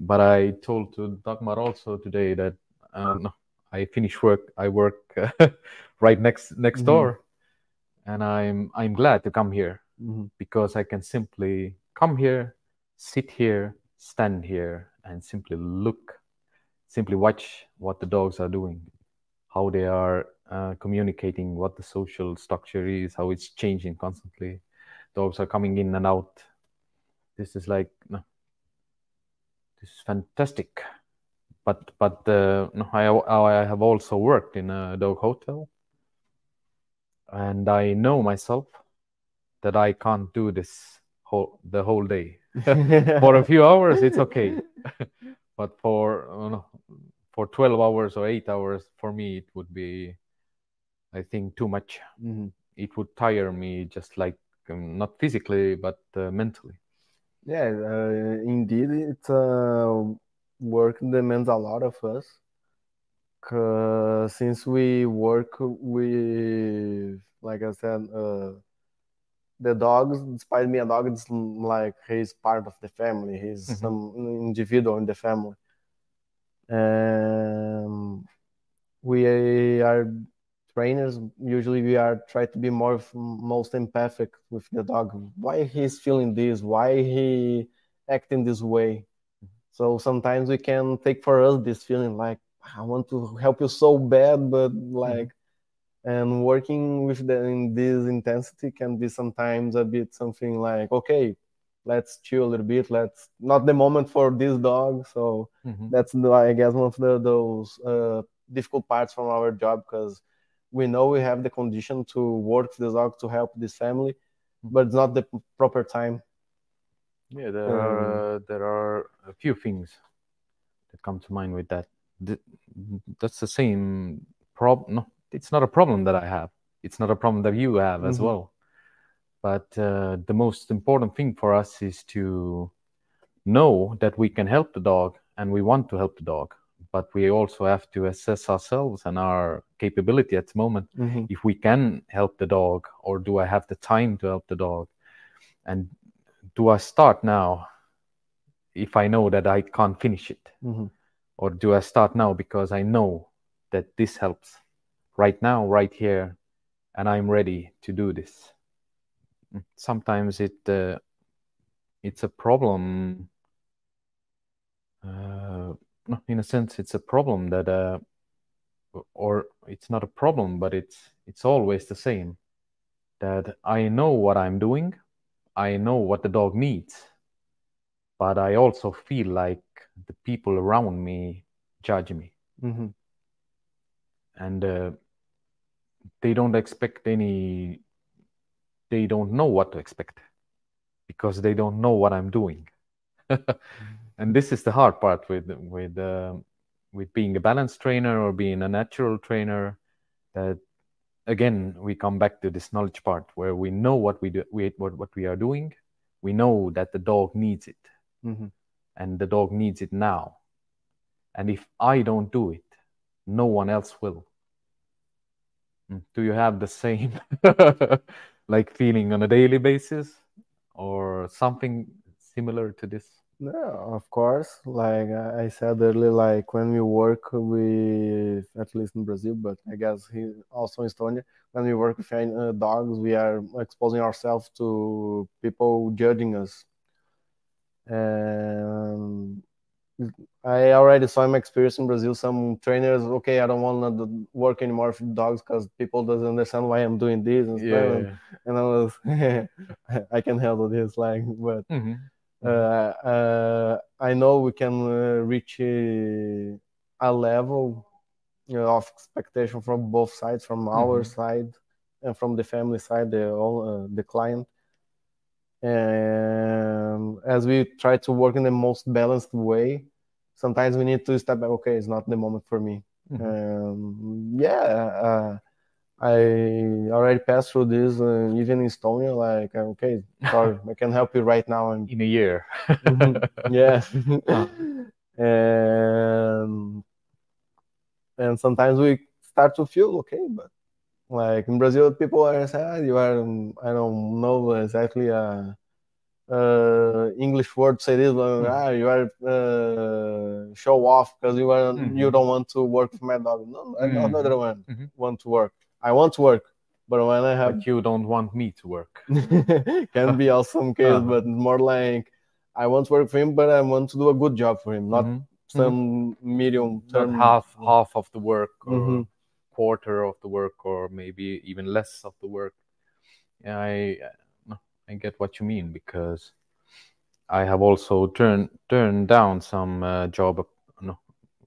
But I told to Dagmar also today that no, I finish work. I work right next next Mhm. door, and I'm I'm glad to come here Mhm. because I can simply come here, sit here, stand here, and simply look, simply watch what the dogs are doing, how they are uh, communicating, what the social structure is, how it's changing constantly. Dogs are coming in and out. This is like, no, this is fantastic. But but uh, no, I I have also worked in a dog hotel, and I know myself that I can't do this whole the whole day. for a few hours, it's okay, but for uh, for twelve hours or eight hours, for me, it would be, I think, too much. Mhm. It would tire me, just like um, not physically but uh, mentally. Yeah, uh, indeed, it's uh, work demands a lot of us. 'Cause since we work with, like I said, uh, the dogs, despite being a dog, it's like he's part of the family. He's Mhm. some individual in the family. Um, we are trainers. Usually, we are try to be more most empathic with the dog. Why he's feeling this? Why he acting this way? So sometimes we can take for us this feeling like I want to help you so bad, but like, and working with the in this intensity can be sometimes a bit something like, okay, let's chill a little bit. Let's not the moment for this dog. So Mhm. that's I guess one of the those uh, difficult parts from our job because we know we have the condition to work the dog to help this family, but it's not the proper time. Yeah, there are uh, there are a few things that come to mind with that. Th- That's the same problem. No, it's not a problem that I have. It's not a problem that you have as Mhm. well. But uh, the most important thing for us is to know that we can help the dog and we want to help the dog. But we also have to assess ourselves and our capability at the moment Mhm. if we can help the dog or do I have the time to help the dog and do I start now if I know that I can't finish it Mhm. or do I start now because I know that this helps right now right here and I'm ready to do this. Sometimes it uh, it's a problem uh, in a sense it's a problem that uh, or it's not a problem but it's it's always the same that I know what I'm doing I know what the dog needs but I also feel like the people around me judge me Mhm. and uh, they don't expect any they don't know what to expect because they don't know what i'm doing and this is the hard part with with uh, with being a balance trainer or being a natural trainer that again we come back to this knowledge part where we know what we do we, what, what we are doing we know that the dog needs it Mhm. and the dog needs it now and if i don't do it no one else will Mm. do you have the same like feeling on a daily basis or something similar to this Yeah, of course. Like I said earlier, like when we work with, at least in Brazil, but I guess he also in Estonia, when we work with uh, dogs, we are exposing ourselves to people judging us. And I already saw in my experience in Brazil, some trainers, okay, I don't want to work anymore with dogs because people doesn't understand why I'm doing this and stuff. And, and I was, I can handle this, like, but Mhm. uh, uh, I know we can uh, reach uh, a level you know, of expectation from both sides, from our Mhm. side and from the family side, the uh, the client. And as we try to work in the most balanced way, sometimes we need to step back. Okay, it's not the moment for me. Mhm. Um, yeah, uh, I already passed through this, uh, even in Estonia. Like, okay, sorry, I can help you right now. And in a year Mhm. yeah, Ah. and and sometimes we start to feel okay, but like in Brazil, people are saying ah, you are I don't know exactly a, uh English word to say this, but Mm. ah, you are uh, show off because you are you Mhm. don't want to work for my dog. No, I Mhm. another one Mhm. want to work. I want to work, but when I have but you don't want me to work can be also some case, Uh-huh. but more like I want to work for him, but I want to do a good job for him, not Mhm. some medium Not term half half of the work or Mhm. Quarter of the work or maybe even less of the work. Yeah, I I get what you mean because I have also turned turned down some uh, job. No,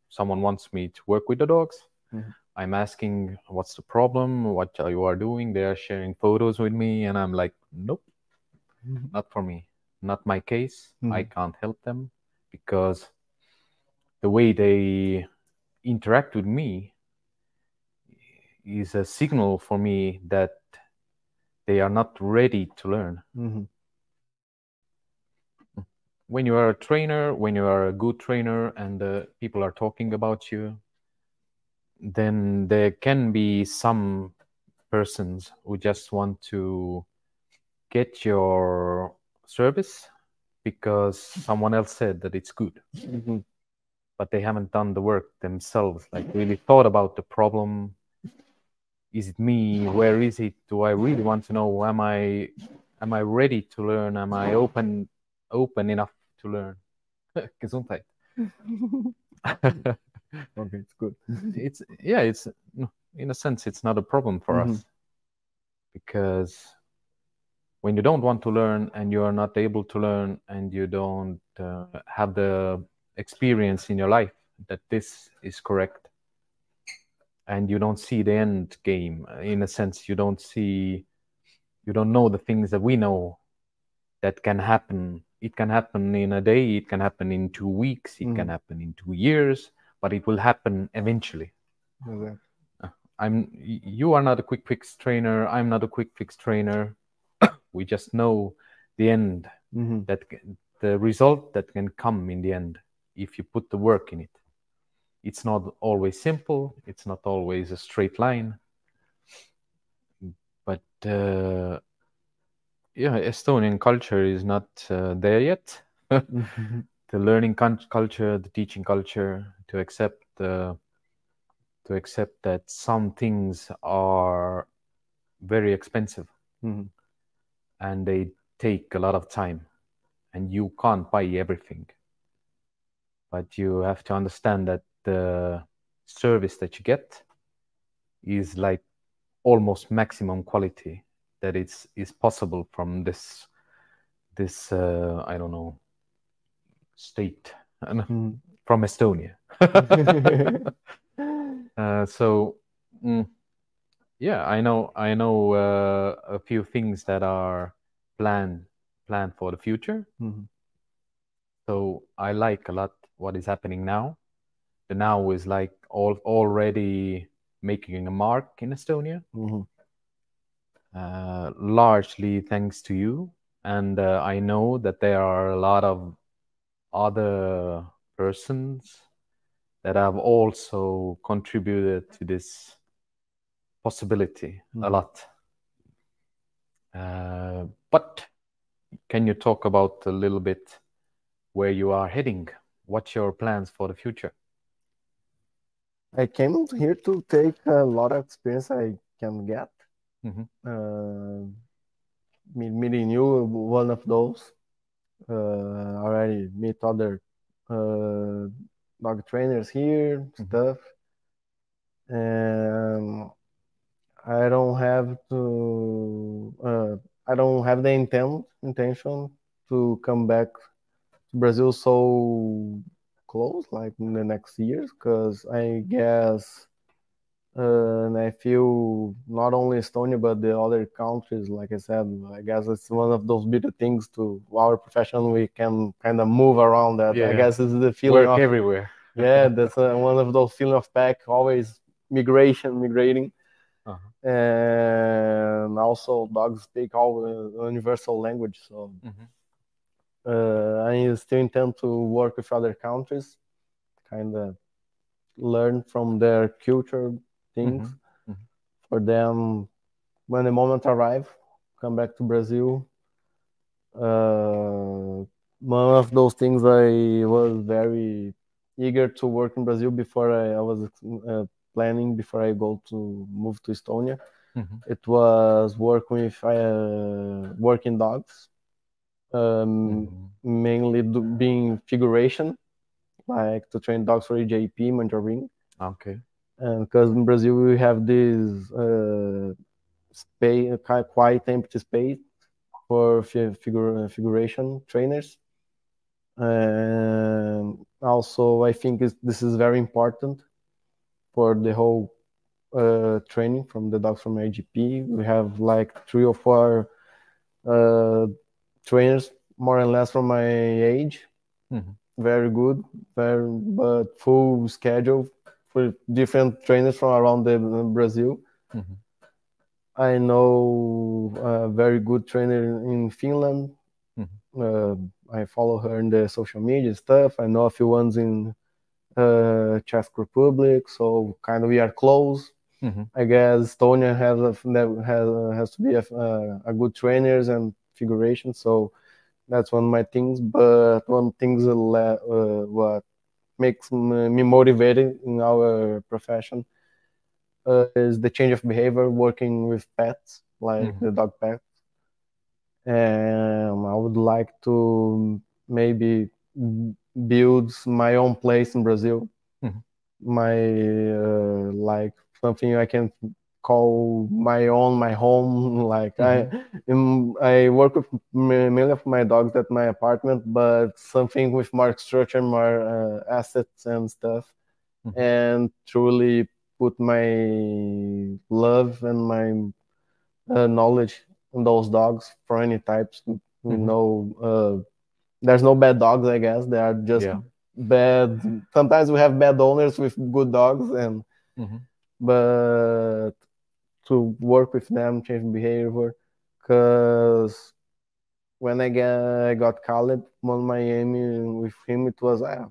someone wants me to work with the dogs. Mhm. I'm asking what's the problem, what you are doing. They are sharing photos with me, and I'm like, nope, Mhm. not for me, not my case. I Mhm. can't help them because the way they interact with me is a signal for me that they are not ready to learn. Mhm. When you are a trainer, when you are a good trainer, and uh, people are talking about you, then there can be some persons who just want to get your service because someone else said that it's good. Mhm. but they haven't done the work themselves like really thought about the problem is it me? Where is it? Do i really want to know? Am i am i ready to learn? Am i open open enough to learn? Gesundheit. Okay, it's good. it's yeah it's in a sense it's not a problem for Mhm. us. Because when you don't want to learn and you are not able to learn and you don't uh, have the experience in your life that this is correct and you don't see the end game in a sense you don't see you don't know the things that we know that can happen it can happen in a day it can happen in two weeks it can Mhm. happen in two years but it will happen eventually Okay. I'm you are not a quick fix trainer. I'm not a quick fix trainer. we just know the end Mhm. that the result that can come in the end if you put the work in it. It's not always simple. It's not always a straight line. But uh, yeah, Estonian culture is not uh, there yet. Mhm. the learning cul- culture, the teaching culture, to accept uh, to accept that some things are very expensive Mhm. and they take a lot of time and you can't buy everything but you have to understand that the service that you get is like almost maximum quality that it's is possible from this this uh, i don't know state Mhm. from estonia uh, so mm, yeah i know i know uh, a few things that are planned planned for the future Mhm. So I like a lot what is happening now. The now is like all already making a mark in Estonia, Mhm. uh, largely thanks to you. And uh, I know that there are a lot of other persons that have also contributed to this possibility a Mhm. lot. Uh, but can you talk about a little bit where you are heading? What's your plans for the future? I came here to take a lot of experience I can get. Mhm. Uh, meeting you, one of those. Uh, already meet other uh, dog trainers here, Mhm. stuff. And I don't have to. Uh, I don't have the intent intention to come back to Brazil so close, like in the next years, because I guess uh, and I feel not only Estonia but the other countries, like I said, I guess it's one of those beautiful things to our profession. We can kind of move around that. Yeah. I guess it's the feeling Work of everywhere. yeah, that's uh, one of those feeling of pack, always migration, migrating. Uh-huh. And also dogs speak all uh, universal language, so Mhm. Uh, I still intend to work with other countries, kind of learn from their culture things. Mhm. Mhm. For them, when the moment arrive, come back to Brazil. Uh, one of those things I was very eager to work in Brazil before I, I was uh, planning before I go to move to Estonia. Mhm. It was working with uh, working dogs, um, Mhm. mainly do, being figuration, like to train dogs for IGP, Mondioring. Okay. And because in Brazil we have this uh, space, quite empty space for figure, figuration trainers. And also, I think this is very important for the whole uh, training from the dogs from IGP. We have like three or four uh, trainers, more or less from my age. Mm-hmm. Very good, very but full schedule for different trainers from around the Brazil. Mm-hmm. I know a very good trainer in Finland. Mm-hmm. Uh, I follow her in the social media stuff. I know a few ones in uh, Czech Republic, so kind of we are close. Mm-hmm. I guess Estonia has a, has has to be a, a, good trainers and figuration. So that's one of my things. But one things uh, what makes me motivated in our profession uh, is the change of behavior working with pets, like mm-hmm. the dog pets. And I would like to maybe build my own place in Brazil. Mm-hmm. My uh, like something I can call my own, my home. Like mm-hmm. I, I work with many of my dogs at my apartment, but something with more structure, more uh, assets and stuff, mm-hmm. and truly put my love and my uh, knowledge in those dogs for any types. Mm-hmm. No, uh, there's no bad dogs. I guess they are just yeah. bad. Sometimes we have bad owners with good dogs, and mm-hmm. but to work with them, change behavior, because when I get, I got Caleb on Miami with him, it was uh,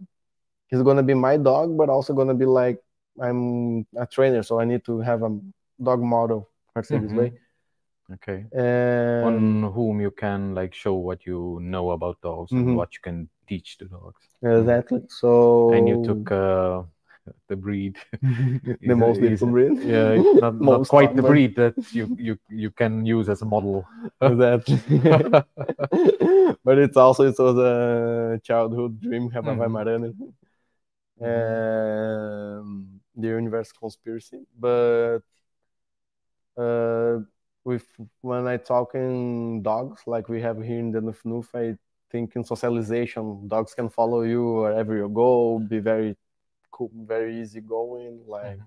he's gonna be my dog, but also gonna be like I'm a trainer, so I need to have a dog model, let's say mm-hmm. this way. Okay. And on whom you can like show what you know about dogs mm-hmm. and what you can teach the dogs. Exactly. So and you took uh, the breed, the most beautiful breed. Yeah, not, not quite the breed that you you you can use as a model. exactly. but it's also it was a childhood dream have mm-hmm. a Weimaraner. And the universe conspiracy, but uh, with when I talk in dogs, like we have here in the NufNuf, I think in socialization, dogs can follow you wherever you go, be very cool, very easy going. Like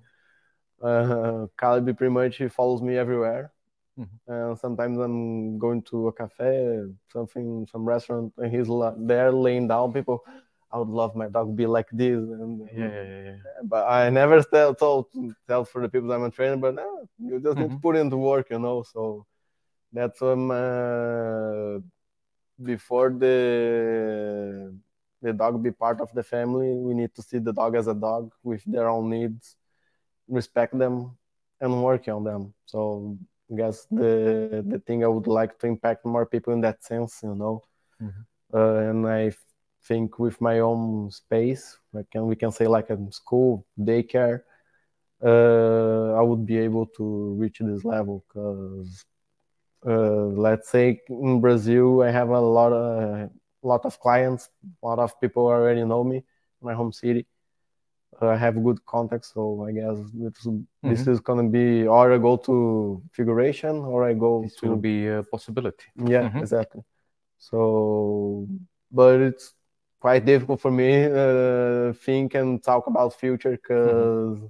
mm-hmm. uh, Caleb pretty much he follows me everywhere. Mm-hmm. And sometimes I'm going to a cafe, something, some restaurant, and he's there laying down. People, I would love my dog be like this. And, yeah, yeah, yeah, yeah. But I never tell, told tell for the people I'm a trainer, but no, you just mm-hmm. need to mm-hmm. put into work, you know. So that's um uh, before the the dog be part of the family, we need to see the dog as a dog with their own needs, respect them, and work on them. So I guess the the thing I would like to impact more people in that sense, you know. Mm-hmm. Uh, and I think with my own space, I can we can say like a school, daycare, uh, I would be able to reach this level because uh, let's say in Brazil, I have a lot of a lot of clients, a lot of people already know me, my home city. Uh, I have good contacts, so I guess this, mm-hmm. this is gonna be or I go to figuration or I go this to will be a possibility. Yeah, mm-hmm. exactly. So, but it's quite difficult for me uh, think and talk about future because mm-hmm.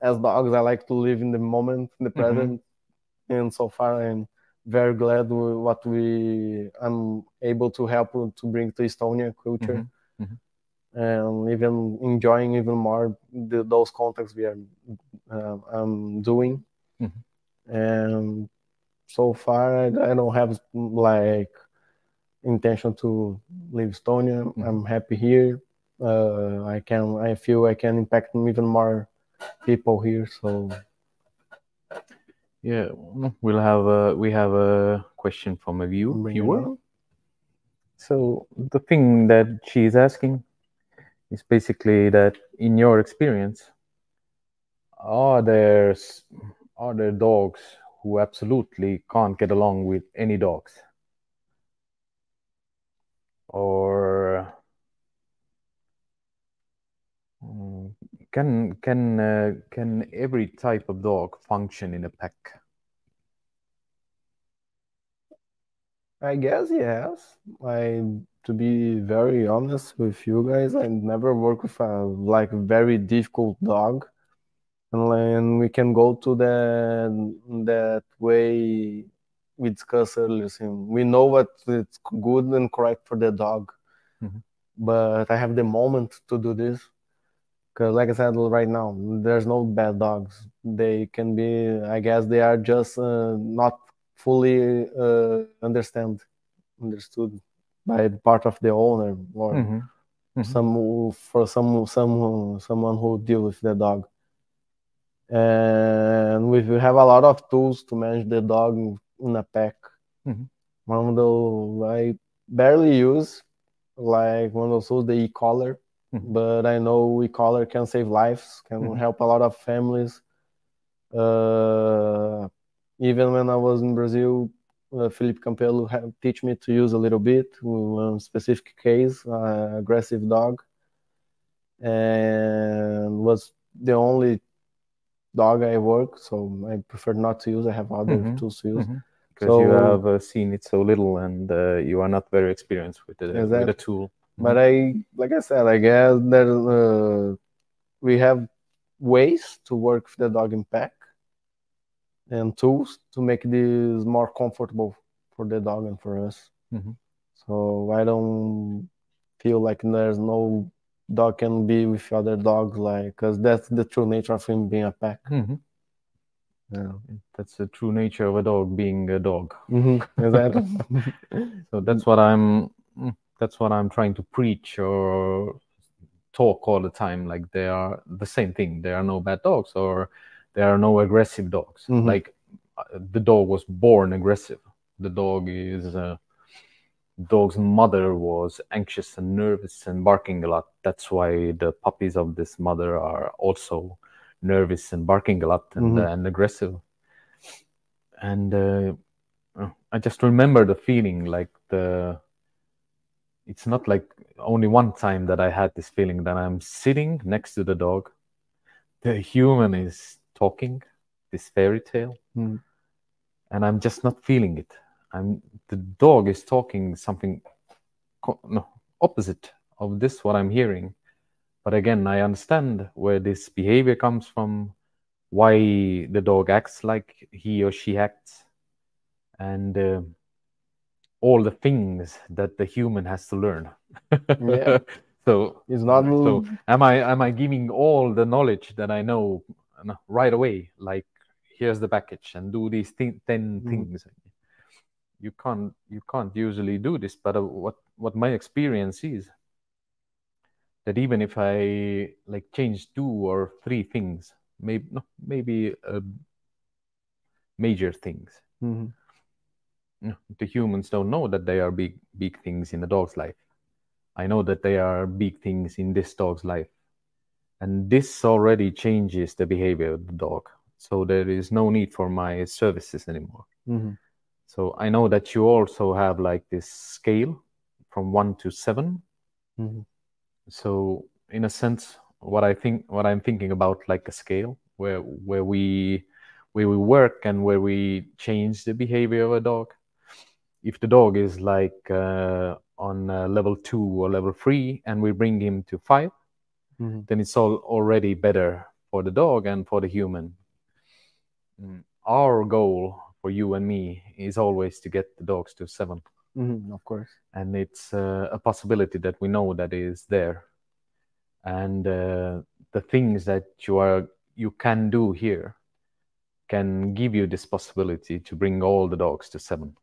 as dogs I like to live in the moment, in the mm-hmm. present, and so far I'm very glad with what we I'm able to help to bring to Estonia culture. Mm-hmm. mm-hmm. And even enjoying even more the, those contacts we are uh, I'm doing, mm-hmm. and so far I, I don't have like intention to leave Estonia. Mm-hmm. I'm happy here. Uh, I can I feel I can impact even more people here. So yeah, we'll have a we have a question from a view, viewer. So the thing that she's asking is basically that in your experience, are there are there dogs who absolutely can't get along with any dogs? or Mm, Can can uh, can every type of dog function in a pack? I guess yes. I to be very honest with you guys, I never work with a like very difficult dog. And then we can go to the that way we discussed earlier. We know what it's good and correct for the dog. Mhm. But I have the moment to do this. Because like I said right now, there's no bad dogs. They can be, I guess they are just uh, not fully uh, understand understood by part of the owner or Mhm. Mhm. some for some some someone who deal with the dog. And we have a lot of tools to manage the dog in, a pack. Mhm. One of those I barely use, like one of those tools, the e-collar. But I know e-collar can save lives, can Mhm. help a lot of families. Uh, even when I was in Brazil, uh, Felipe Campello had teach me to use a little bit one specific case, uh, aggressive dog, and was the only dog I work, so I prefer not to use. I have other Mhm. tools to use. Mhm. Because you have uh, seen it so little and uh, you are not very experienced with the with the tool. But I, like I said, I guess that uh, we have ways to work with the dog in pack and tools to make this more comfortable for the dog and for us. Mhm. So I don't feel like there's no dog can be with other dogs, like, because that's the true nature of him being a pack. Mhm. Yeah. That's the true nature of a dog being a dog. hmm Exactly. So that's what I'm mm, that's what I'm trying to preach or talk all the time. Like they are the same thing. There are no bad dogs or there are no aggressive dogs. Mhm. Like uh, the dog was born aggressive. The dog is uh, dog's mother was anxious and nervous and barking a lot. That's why the puppies of this mother are also nervous and barking a lot and, Mhm. and aggressive. And uh, uh, I just remember the feeling like the it's not like only one time that I had this feeling that I'm sitting next to the dog. The human is talking this fairy tale, Mm. and I'm just not feeling it. I'm the dog is talking something no opposite of this what I'm hearing. But again, I understand where this behavior comes from, why the dog acts like he or she acts, and uh, all the things that the human has to learn. Yeah. so It's not so am I am I giving all the knowledge that I know right away? Like here's the package and do these thi- 10 Mhm. things. You can't you can't usually do this, but uh, what what my experience is that even if I like change two or three things, maybe no, maybe uh, major things, Mhm. The humans don't know that they are big big things in a dog's life. I know that they are big things in this dog's life. And this already changes the behavior of the dog. So there is no need for my services anymore. Mhm. So I know that you also have like this scale from one to seven. Mhm. So in a sense, what I think what I'm thinking about like a scale where where we where we work and where we change the behavior of a dog. If the dog is like uh, on uh, level two or level three, and we bring him to five, Mhm. then it's all already better for the dog and for the human. Mm, Our goal for you and me is always to get the dogs to seven, Mhm. Of course. and it's uh, a possibility that we know that is there. And uh, the things that you are you can do here can give you this possibility to bring all the dogs to seven, no,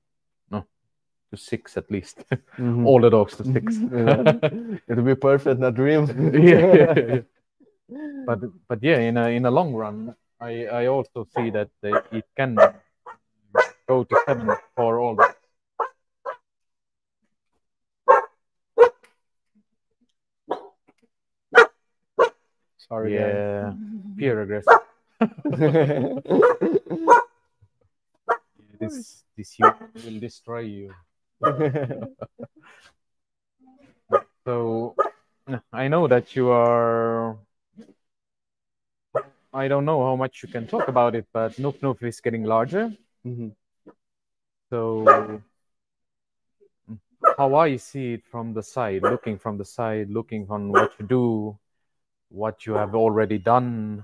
to six at least, Mhm. all the dogs to six. Yeah. It'll be perfect, a dream. yeah, yeah, yeah. but but yeah in a in a long run i i also see that they, it can go to seven for all the Sorry, yeah peer aggressive this this human will destroy you so i know that you are I don't know how much you can talk about it, but NufNuf is getting larger. Mhm. So how I see it from the side, looking from the side, looking on what you do, what you have already done,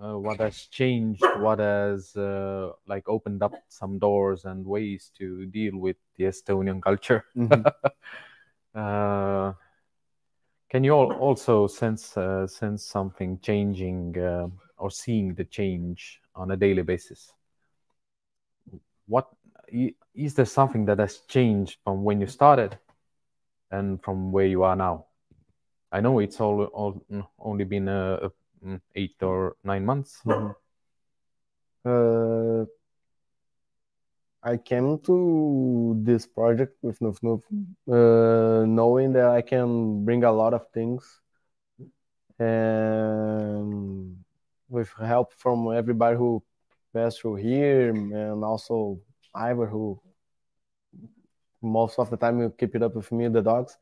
uh, what has changed, what has uh, like opened up some doors and ways to deal with the Estonian culture. Mhm. Uh, can you al- also sense uh, sense something changing uh, or seeing the change on a daily basis? What is there something that has changed from when you started and from where you are now? I know it's all, all only been uh, mm, eight or nine months. Uh, I came to this project with NufNuf, uh, knowing that I can bring a lot of things, and with help from everybody who passed through here, and also Ivor, who most of the time will keep it up with me, the dogs.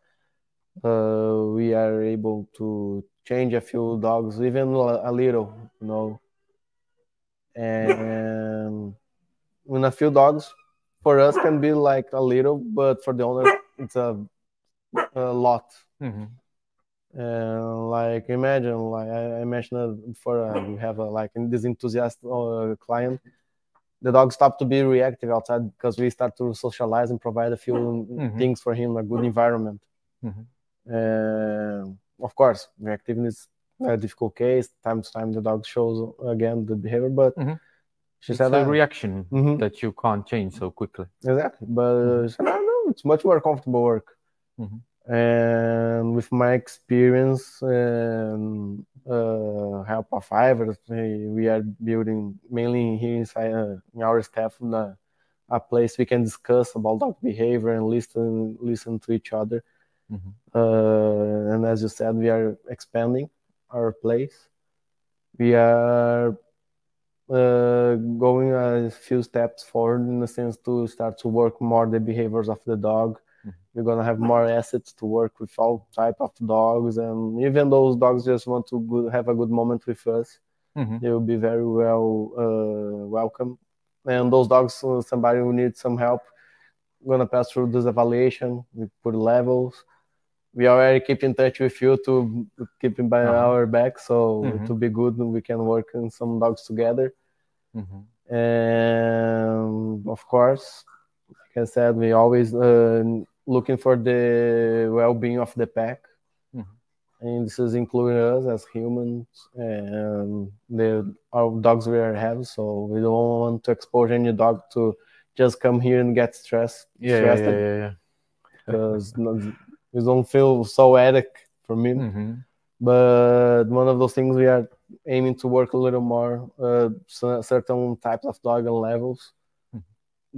Uh, we are able to change a few dogs, even a little, you know and when a few dogs for us can be like a little, but for the owner it's a, a lot. Mhm. And like imagine, like I, I mentioned before, uh, we have a, like this enthusiast uh, client. The dog stopped to be reactive outside because we start to socialize and provide a few Mhm. things for him, a good environment. Mhm. And of course, reactiveness is a difficult case. Time to time, the dog shows again the behavior, but Mhm. she It's said a reaction Mhm. that you can't change so quickly. Exactly, but Mhm. I don't know, it's much more comfortable work. Mhm. And with my experience and uh, help of Ivor, we we are building mainly here inside uh, in our staff uh, a place we can discuss about dog behavior and listen listen to each other. Mhm. Uh, and as you said, we are expanding our place. We are uh, going a few steps forward in the sense to start to work more the behaviors of the dog. Mhm. We're gonna have more assets to work with all type of dogs, and even those dogs just want to go, have a good moment with us, Mhm. they will be very well uh, welcome. And those dogs, uh, somebody who needs some help, gonna pass through this evaluation. We put levels. We already keep in touch with you to keep in by Uh-huh. our back, so Mhm. to be good, we can work on some dogs together. Mhm. And of course, like I said, we always uh, looking for the well-being of the pack, Mhm. and this is including us as humans and the our dogs we are have. So we don't want to expose any dog to just come here and get stressed, Yeah, yeah, stressed yeah, yeah, yeah. because we don't feel so ethic for me. Mhm. But one of those things we are aiming to work a little more uh, certain types of dog and levels, Mhm.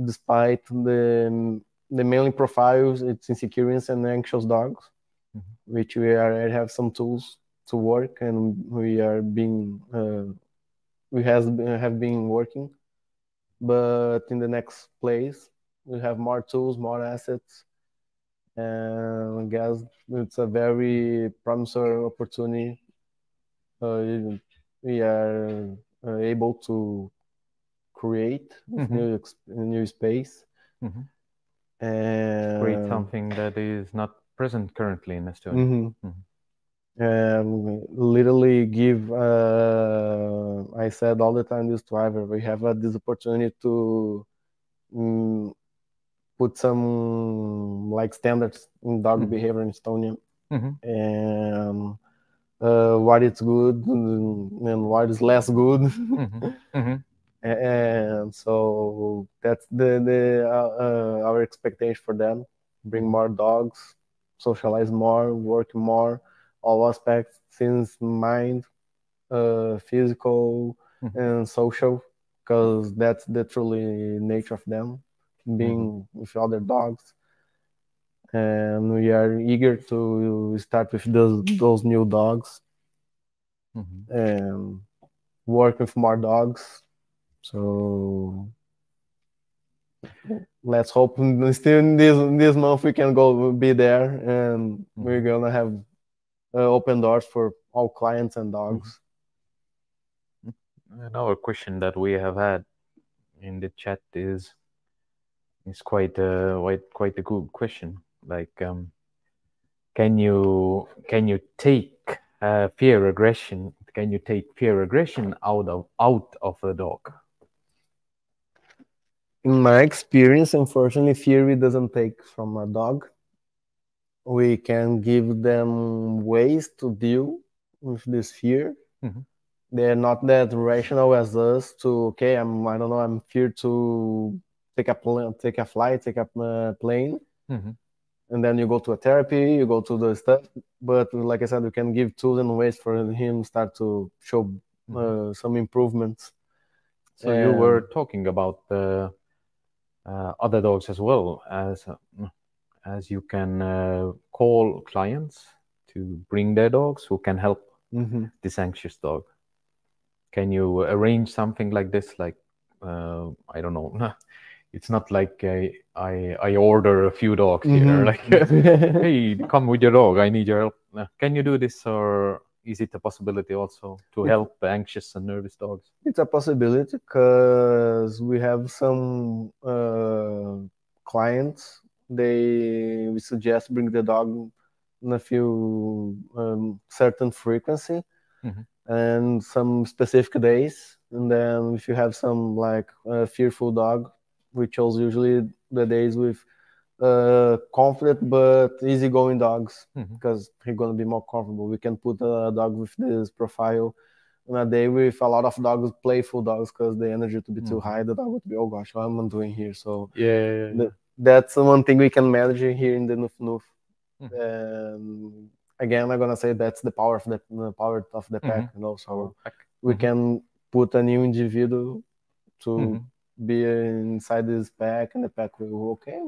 despite the the mailing profiles, it's insecurities and anxious dogs, Mhm. which we already have some tools to work, and we are being uh, we has have been working. But in the next place, we have more tools, more assets, and I guess it's a very promising opportunity. Uh, we are uh, able to create Mhm. new new space Mhm. and Create something that is not present currently in Estonia. Mhm. Mhm. and literally give uh, I said all the time this driver we have uh, this opportunity to mm, put some like standards in dog Mhm. behavior in Estonia Mhm. and uh, what is good and what is less good Mhm. Mhm. and so that's the the uh, uh, our expectation for them bring more dogs socialize more work more all aspects since mind uh, physical Mhm. and social because that's the truly nature of them being with other dogs and we are eager to start with those those new dogs Mhm. and work with more dogs. So let's hope still in this this month we can go be there and we're gonna have uh, open doors for all clients and dogs. another question that we have had in the chat is is quite a quite quite a good question. Like, um, can you can you take uh, fear aggression? Can you take fear aggression out of out of a dog? In my experience, unfortunately, fear we doesn't take from a dog. We can give them ways to deal with this fear. Mhm. They're not that rational as us to okay, I'm I don't know, I'm feared to take a plane, take a flight, take a uh, plane, Mhm. and then you go to a therapy, you go to the stuff. But like I said, we can give tools and ways for him start to show uh, some improvements. So you were talking about uh, uh, other dogs as well as uh, as you can uh, call clients to bring their dogs who can help Mhm. this anxious dog. Can you arrange something like this? Like uh, I don't know. It's not like I I, I order a few dogs here. Mhm. Like hey, come with your dog. I need your help. Can you do this, or is it a possibility also to help anxious and nervous dogs? It's a possibility because we have some uh, clients. They we suggest bring the dog in a few um, certain frequency Mhm. and some specific days. And then if you have some like uh, fearful dog, we chose usually the days with uh, confident but easygoing dogs Mhm. because he's gonna be more comfortable. We can put a dog with this profile on a day with a lot of dogs, playful dogs, because the energy to be too Mhm. high, the dog would be, oh gosh, what am I doing here? So Yeah, The- that's one thing we can manage here in the NufNuf. Mhm. And again, I'm gonna say that's the power of the, the power of the pack, you know. So we Mhm. can put a new individual to Be inside this pack, and the pack will okay.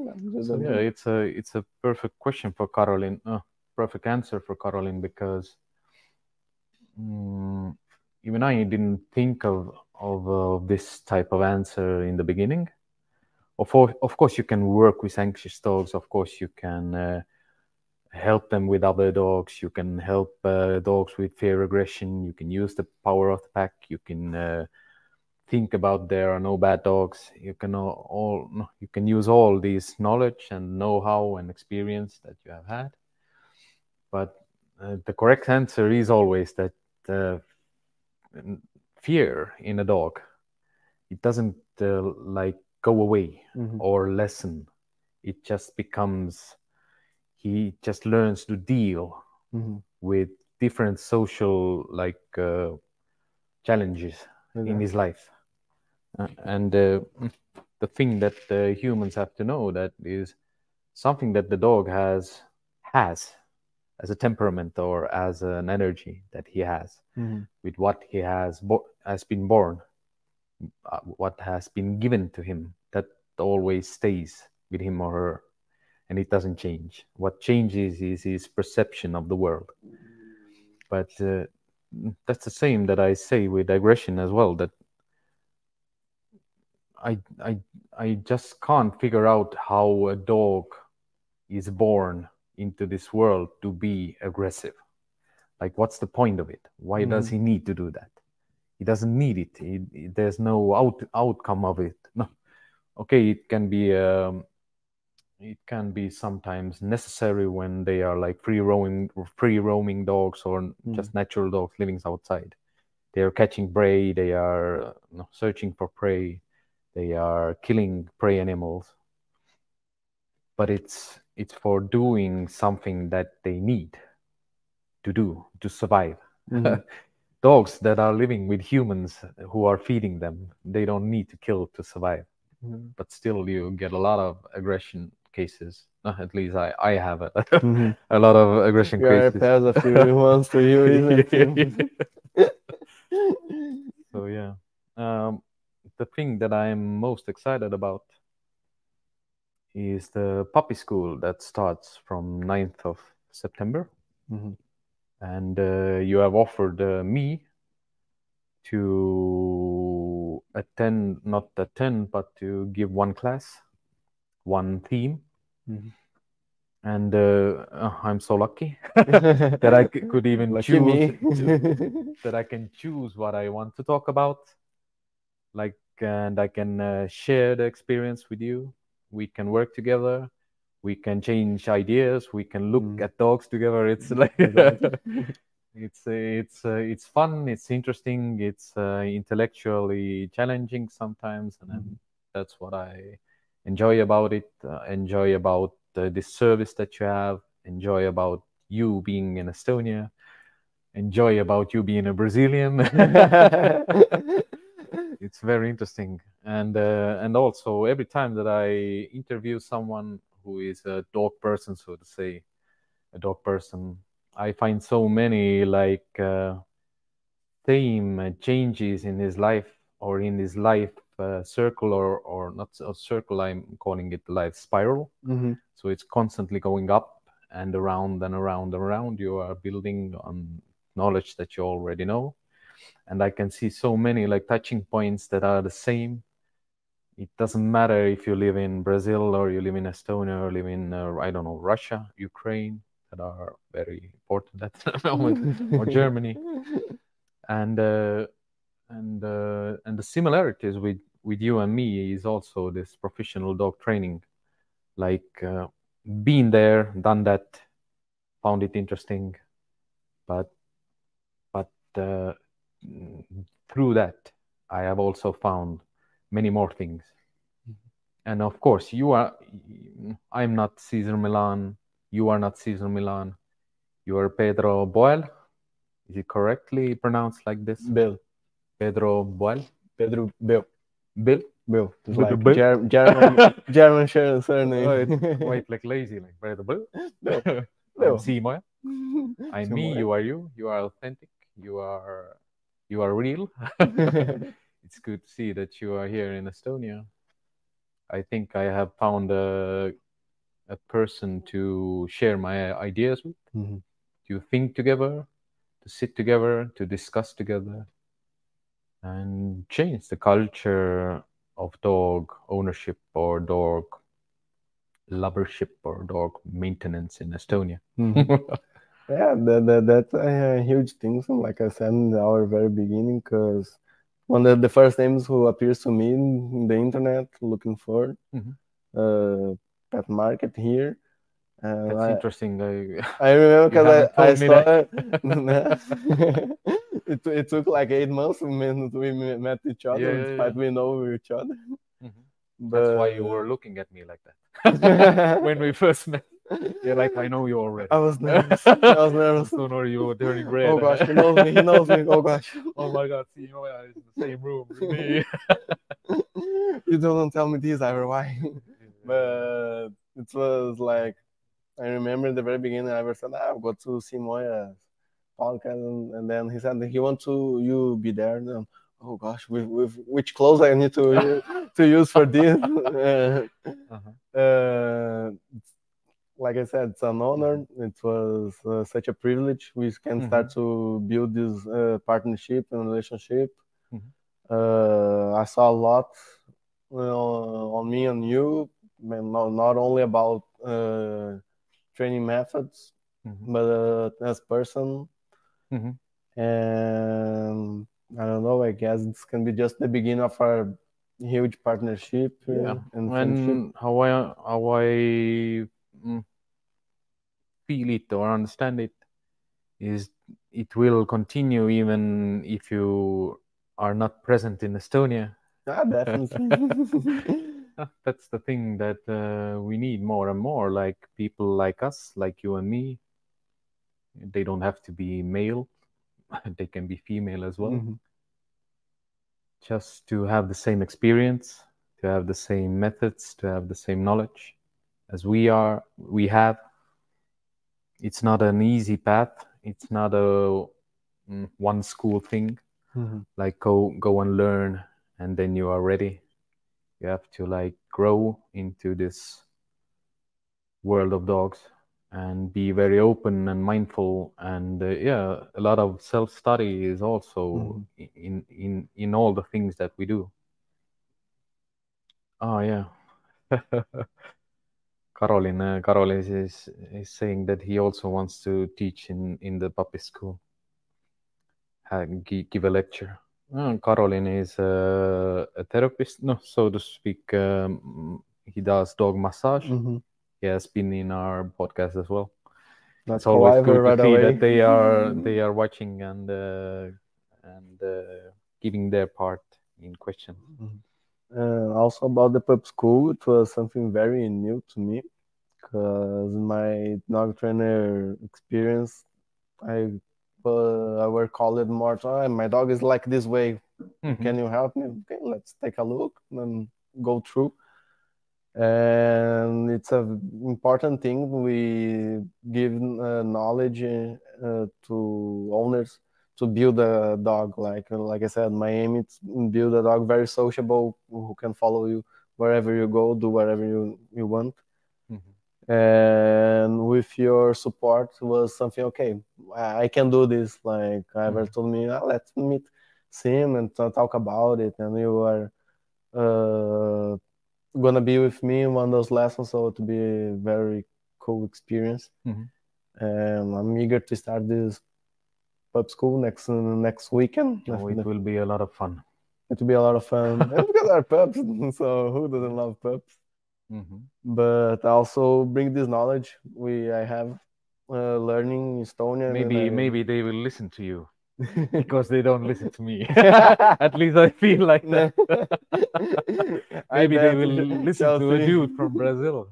yeah, it's a it's a perfect question for Caroline. Uh, perfect answer for Caroline because mm, even I didn't think of of uh, this type of answer in the beginning. Of course, of course, you can work with anxious dogs. Of course, you can uh, help them with other dogs. You can help uh, dogs with fear aggression. You can use the power of the pack. You can uh, think about there are no bad dogs. You can all, all you can use all these knowledge and know-how and experience that you have had. But uh, the correct answer is always that uh, fear in a dog it doesn't uh, like go away Mhm. or lessen. It just becomes he just learns to deal Mhm. with different social like uh, challenges in his life. Uh, and uh, the thing that uh, humans have to know that is something that the dog has has as a temperament or as an energy that he has Mhm. with what he has bo- has been born, uh, what has been given to him, that always stays with him or her, and it doesn't change. What changes is his perception of the world. But uh, that's the same that I say with aggression as well. That I I I just can't figure out how a dog is born into this world to be aggressive. Like, what's the point of it? Why does Mhm. he need to do that? He doesn't need it. He, he- there's no out, outcome of it. No. Okay, it can be um, it can be sometimes necessary when they are like free roaming free roaming dogs or just natural dogs living outside. They are catching prey. They are uh, you know, searching for prey. They are killing prey animals. But it's it's for doing something that they need to do to survive. Mhm. Dogs that are living with humans who are feeding them, they don't need to kill to survive. Mhm. But still, you get a lot of aggression cases. At least I, I have it. Mhm. a lot of aggression Yeah, cases. pass a few ones to you, so yeah, um, the thing that I'm most excited about is the puppy school that starts from 9th of September. Mhm. and uh, you have offered uh, me to attend not attend but to give one class one theme Mhm. and uh, uh, I'm so lucky that I c- could even Lucky choose me. that I can choose what I want to talk about. Like, and I can uh, share the experience with you. We can work together. We can change ideas. We can look Mm. at dogs together. It's like it's uh, it's uh, it's fun. It's interesting. It's uh, intellectually challenging sometimes, and Mhm. that's what I enjoy about it. Uh, enjoy about uh, this service that you have. Enjoy about you being in Estonia. Enjoy about you being a Brazilian. it's very interesting. And uh, and also every time that i interview someone who is a dog person so to say a dog person i find so many like uh, same uh, changes in his life or in his life uh, circle or or not a circle i'm calling it life spiral. Mhm. so it's constantly going up and around and around and around. You are building on knowledge that you already know and i can see so many like touching points that are the same. It doesn't matter if you live in brazil or you live in estonia or live in uh, i don't know russia ukraine that are very important at the moment or germany. And uh, and uh, and the similarities with with you and me is also this professional dog training. Like uh, been there done that found it interesting but but uh, through that i have also found many more things mm-hmm. and of course you are i'm not cesar millan you are not cesar millan you are pedro boehl is it correctly pronounced like this Bill. pedro boehl Pedro Bill. bill Bill. It's like Bill? Ger- German German sur- surname. Wait, it's quite like lazy like pedro bill Bill. i'm Bill. I'm me you are you you are authentic you are you are real it's good to see that you are here in Estonia. I think I have found a a person to share my ideas with, Mhm. to think together, to sit together, to discuss together, and change the culture of dog ownership or dog lovership or dog maintenance in Estonia. Mhm. Yeah, that, that that's a huge thing. Like I said in our very beginning, because one of the first names who appears to me in the internet looking for Mhm. uh, pet market here. And That's I, interesting. I, I remember because I, I it. It took like eight months when we met each other, Yeah, yeah, despite yeah. we know each other. Mhm. But That's why you were looking at me like that when we first met. You're like, I know you already. I was nervous. I was nervous. Sooner you were turning red. Oh gosh, he knows me. He knows me. Oh gosh. oh my god, see, know, yeah, it's the same room with me. you don't tell me this, Ivor. Why? but it was like I remember in the very beginning. I said, ah, "I've got to Siim Oja's podcast," and, and then he said he want to you be there. And then, oh gosh, with, with which clothes I need to to use for this? Uh, Uh-huh. uh, like I said, it's an honor. It was uh, such a privilege. We can start to build this uh, partnership and relationship. Mhm. Uh, I saw a lot uh, on me and you, and not, not only about uh, training methods, Mhm. but uh, as person. Mhm. And I don't know. I guess this can be just the beginning of our huge partnership Yeah. and how I how I feel it or understand it is it will continue even if you are not present in Estonia. Ah, definitely. Ah, That's the thing that uh, we need more and more, like people like us, like you and me. They don't have to be male; they can be female as well. Mhm. Just to have the same experience, to have the same methods, to have the same knowledge as we are, we have. It's not an easy path. It's not a mm, one school thing. Mhm. like go go and learn and then you are ready you have to like grow into this world of dogs and be very open and mindful and uh, yeah a lot of self study is also i- in in in all the things that we do oh yeah Caroline, uh, Caroline is is saying that he also wants to teach in in the puppy school, uh, gi- give a lecture. Uh, Caroline is uh, a therapist, no, so to speak. Um, he does dog massage. Mhm. He has been in our podcast as well. That's It's always good to right see away. that they are they are watching and uh, and uh, giving their part in question. And also about the pup school, it was something very new to me because my dog trainer experience, I uh, I were called more time. My dog is like this way. Mhm. Can you help me? Okay, let's take a look and go through. And it's an important thing. We give uh, knowledge uh, to owners to build a dog. Like like I said, my aim is to build a dog very sociable who can follow you wherever you go, do whatever you you want. Mhm. And with your support was something okay. I can do this. Like Ivor Mhm. told me, "Ah, let's meet Siim and t- talk about it. And you are uh, gonna be with me in one of those lessons, so it'll be a very cool experience. Mhm. And I'm eager to start this pub school next next weekend. Oh, it will be a lot of fun. It will be a lot of fun. And because our pups, so who doesn't love pups? Mhm. But also bring this knowledge we I have uh, learning Estonian. Maybe I- maybe they will listen to you because they don't listen to me. At least I feel like that. I Maybe they will listen to a dude from Brazil.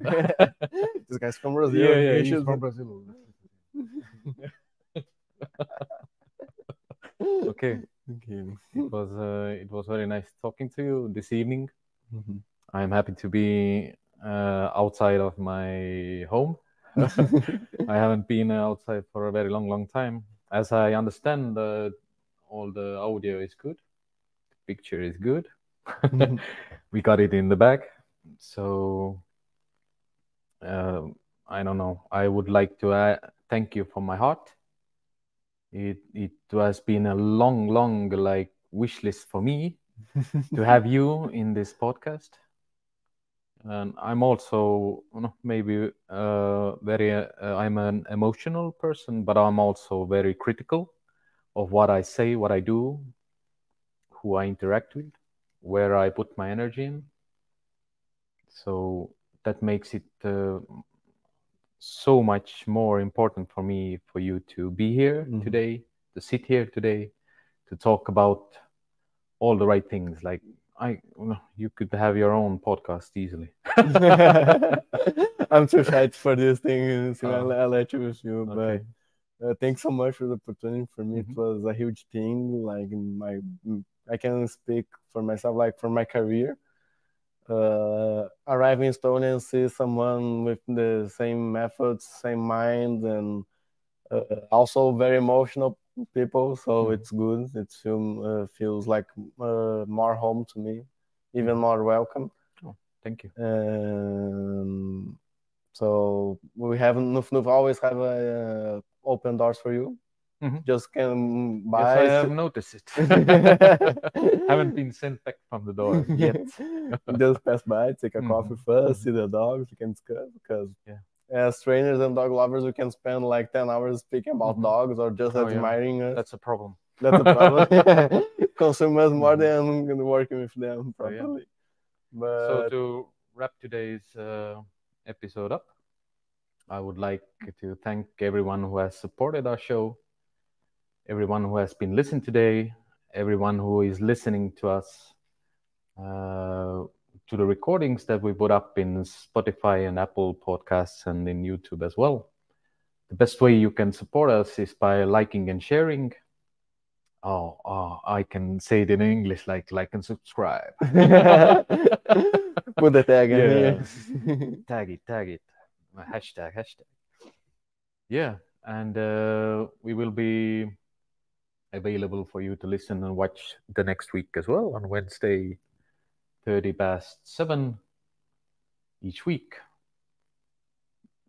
this guy's from Brazil. yeah, yeah, He he's from Brazil. okay, Okay. it was uh, it was very nice talking to you this evening. Mhm. I'm happy to be uh, outside of my home. I haven't been outside for a very long, long time. As I understand, uh, all the audio is good, picture is good. we got it in the back, so uh, I don't know. I would like to uh, thank you from my heart. It it has been a long, long like wish list for me to have you in this podcast. And I'm also you know, maybe uh, very uh, I'm an emotional person, but I'm also very critical of what I say, what I do, who I interact with, where I put my energy in. So that makes it uh, so much more important for me for you to be here Mhm. today, to sit here today, to talk about all the right things. Like I, you could have your own podcast easily. I'm too shy for this thing, so I'll, Oh. I'll let you with you. Okay. But uh, thanks so much for the opportunity. For me, Mhm. it was a huge thing. Like my, I can speak for myself. Like for my career, uh, arrive in Estonia and see someone with the same methods, same mind, and uh, also very emotional people. So Mhm. it's good. It uh, feels like uh, more home to me, even more welcome. Thank you. Um, so we have NufNuf always have uh, open doors for you. Mhm. Just can Yes, buy. I have noticed it. Haven't been sent back from the door yet. Just pass by, take a Mhm. coffee 1st see the dogs, we can discuss because Yeah. as trainers and dog lovers, we can spend like 10 hours speaking about Mhm. dogs or just Oh, yeah. admiring us. That's a problem. That's a problem. Consume us more Mhm. than working with them Oh, yeah. properly. So to wrap today's uh, episode up, I would like to thank everyone who has supported our show, everyone who has been listening today, everyone who is listening to us, uh, to the recordings that we put up in Spotify and Apple Podcasts and in YouTube as well. The best way you can support us is by liking and sharing. Oh, oh, I can say it in English like like and subscribe. put the tag in Yeah. here. tag it, tag it. Hashtag, hashtag. Yeah, and uh, we will be available for you to listen and watch the next week as well on Wednesday, 30 past 7 each week.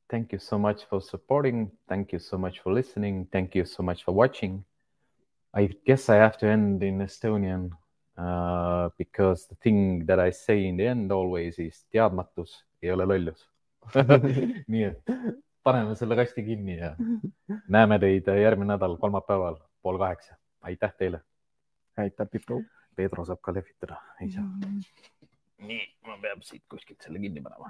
Thank you so much for supporting. Thank you so much for listening. Thank you so much for watching. I guess I have to end in Estonian uh, because the thing that I say in the end always is teadmatus ei ole lollus. nii et paneme selle kasti kinni ja näeme teid järgmine nädal kolmapäeval pool kaheksa. aitäh teile. aitäh, Pipo. Pedro saab ka lehvitada, ei saa. nii, ma peab siit kuskilt selle kinni panema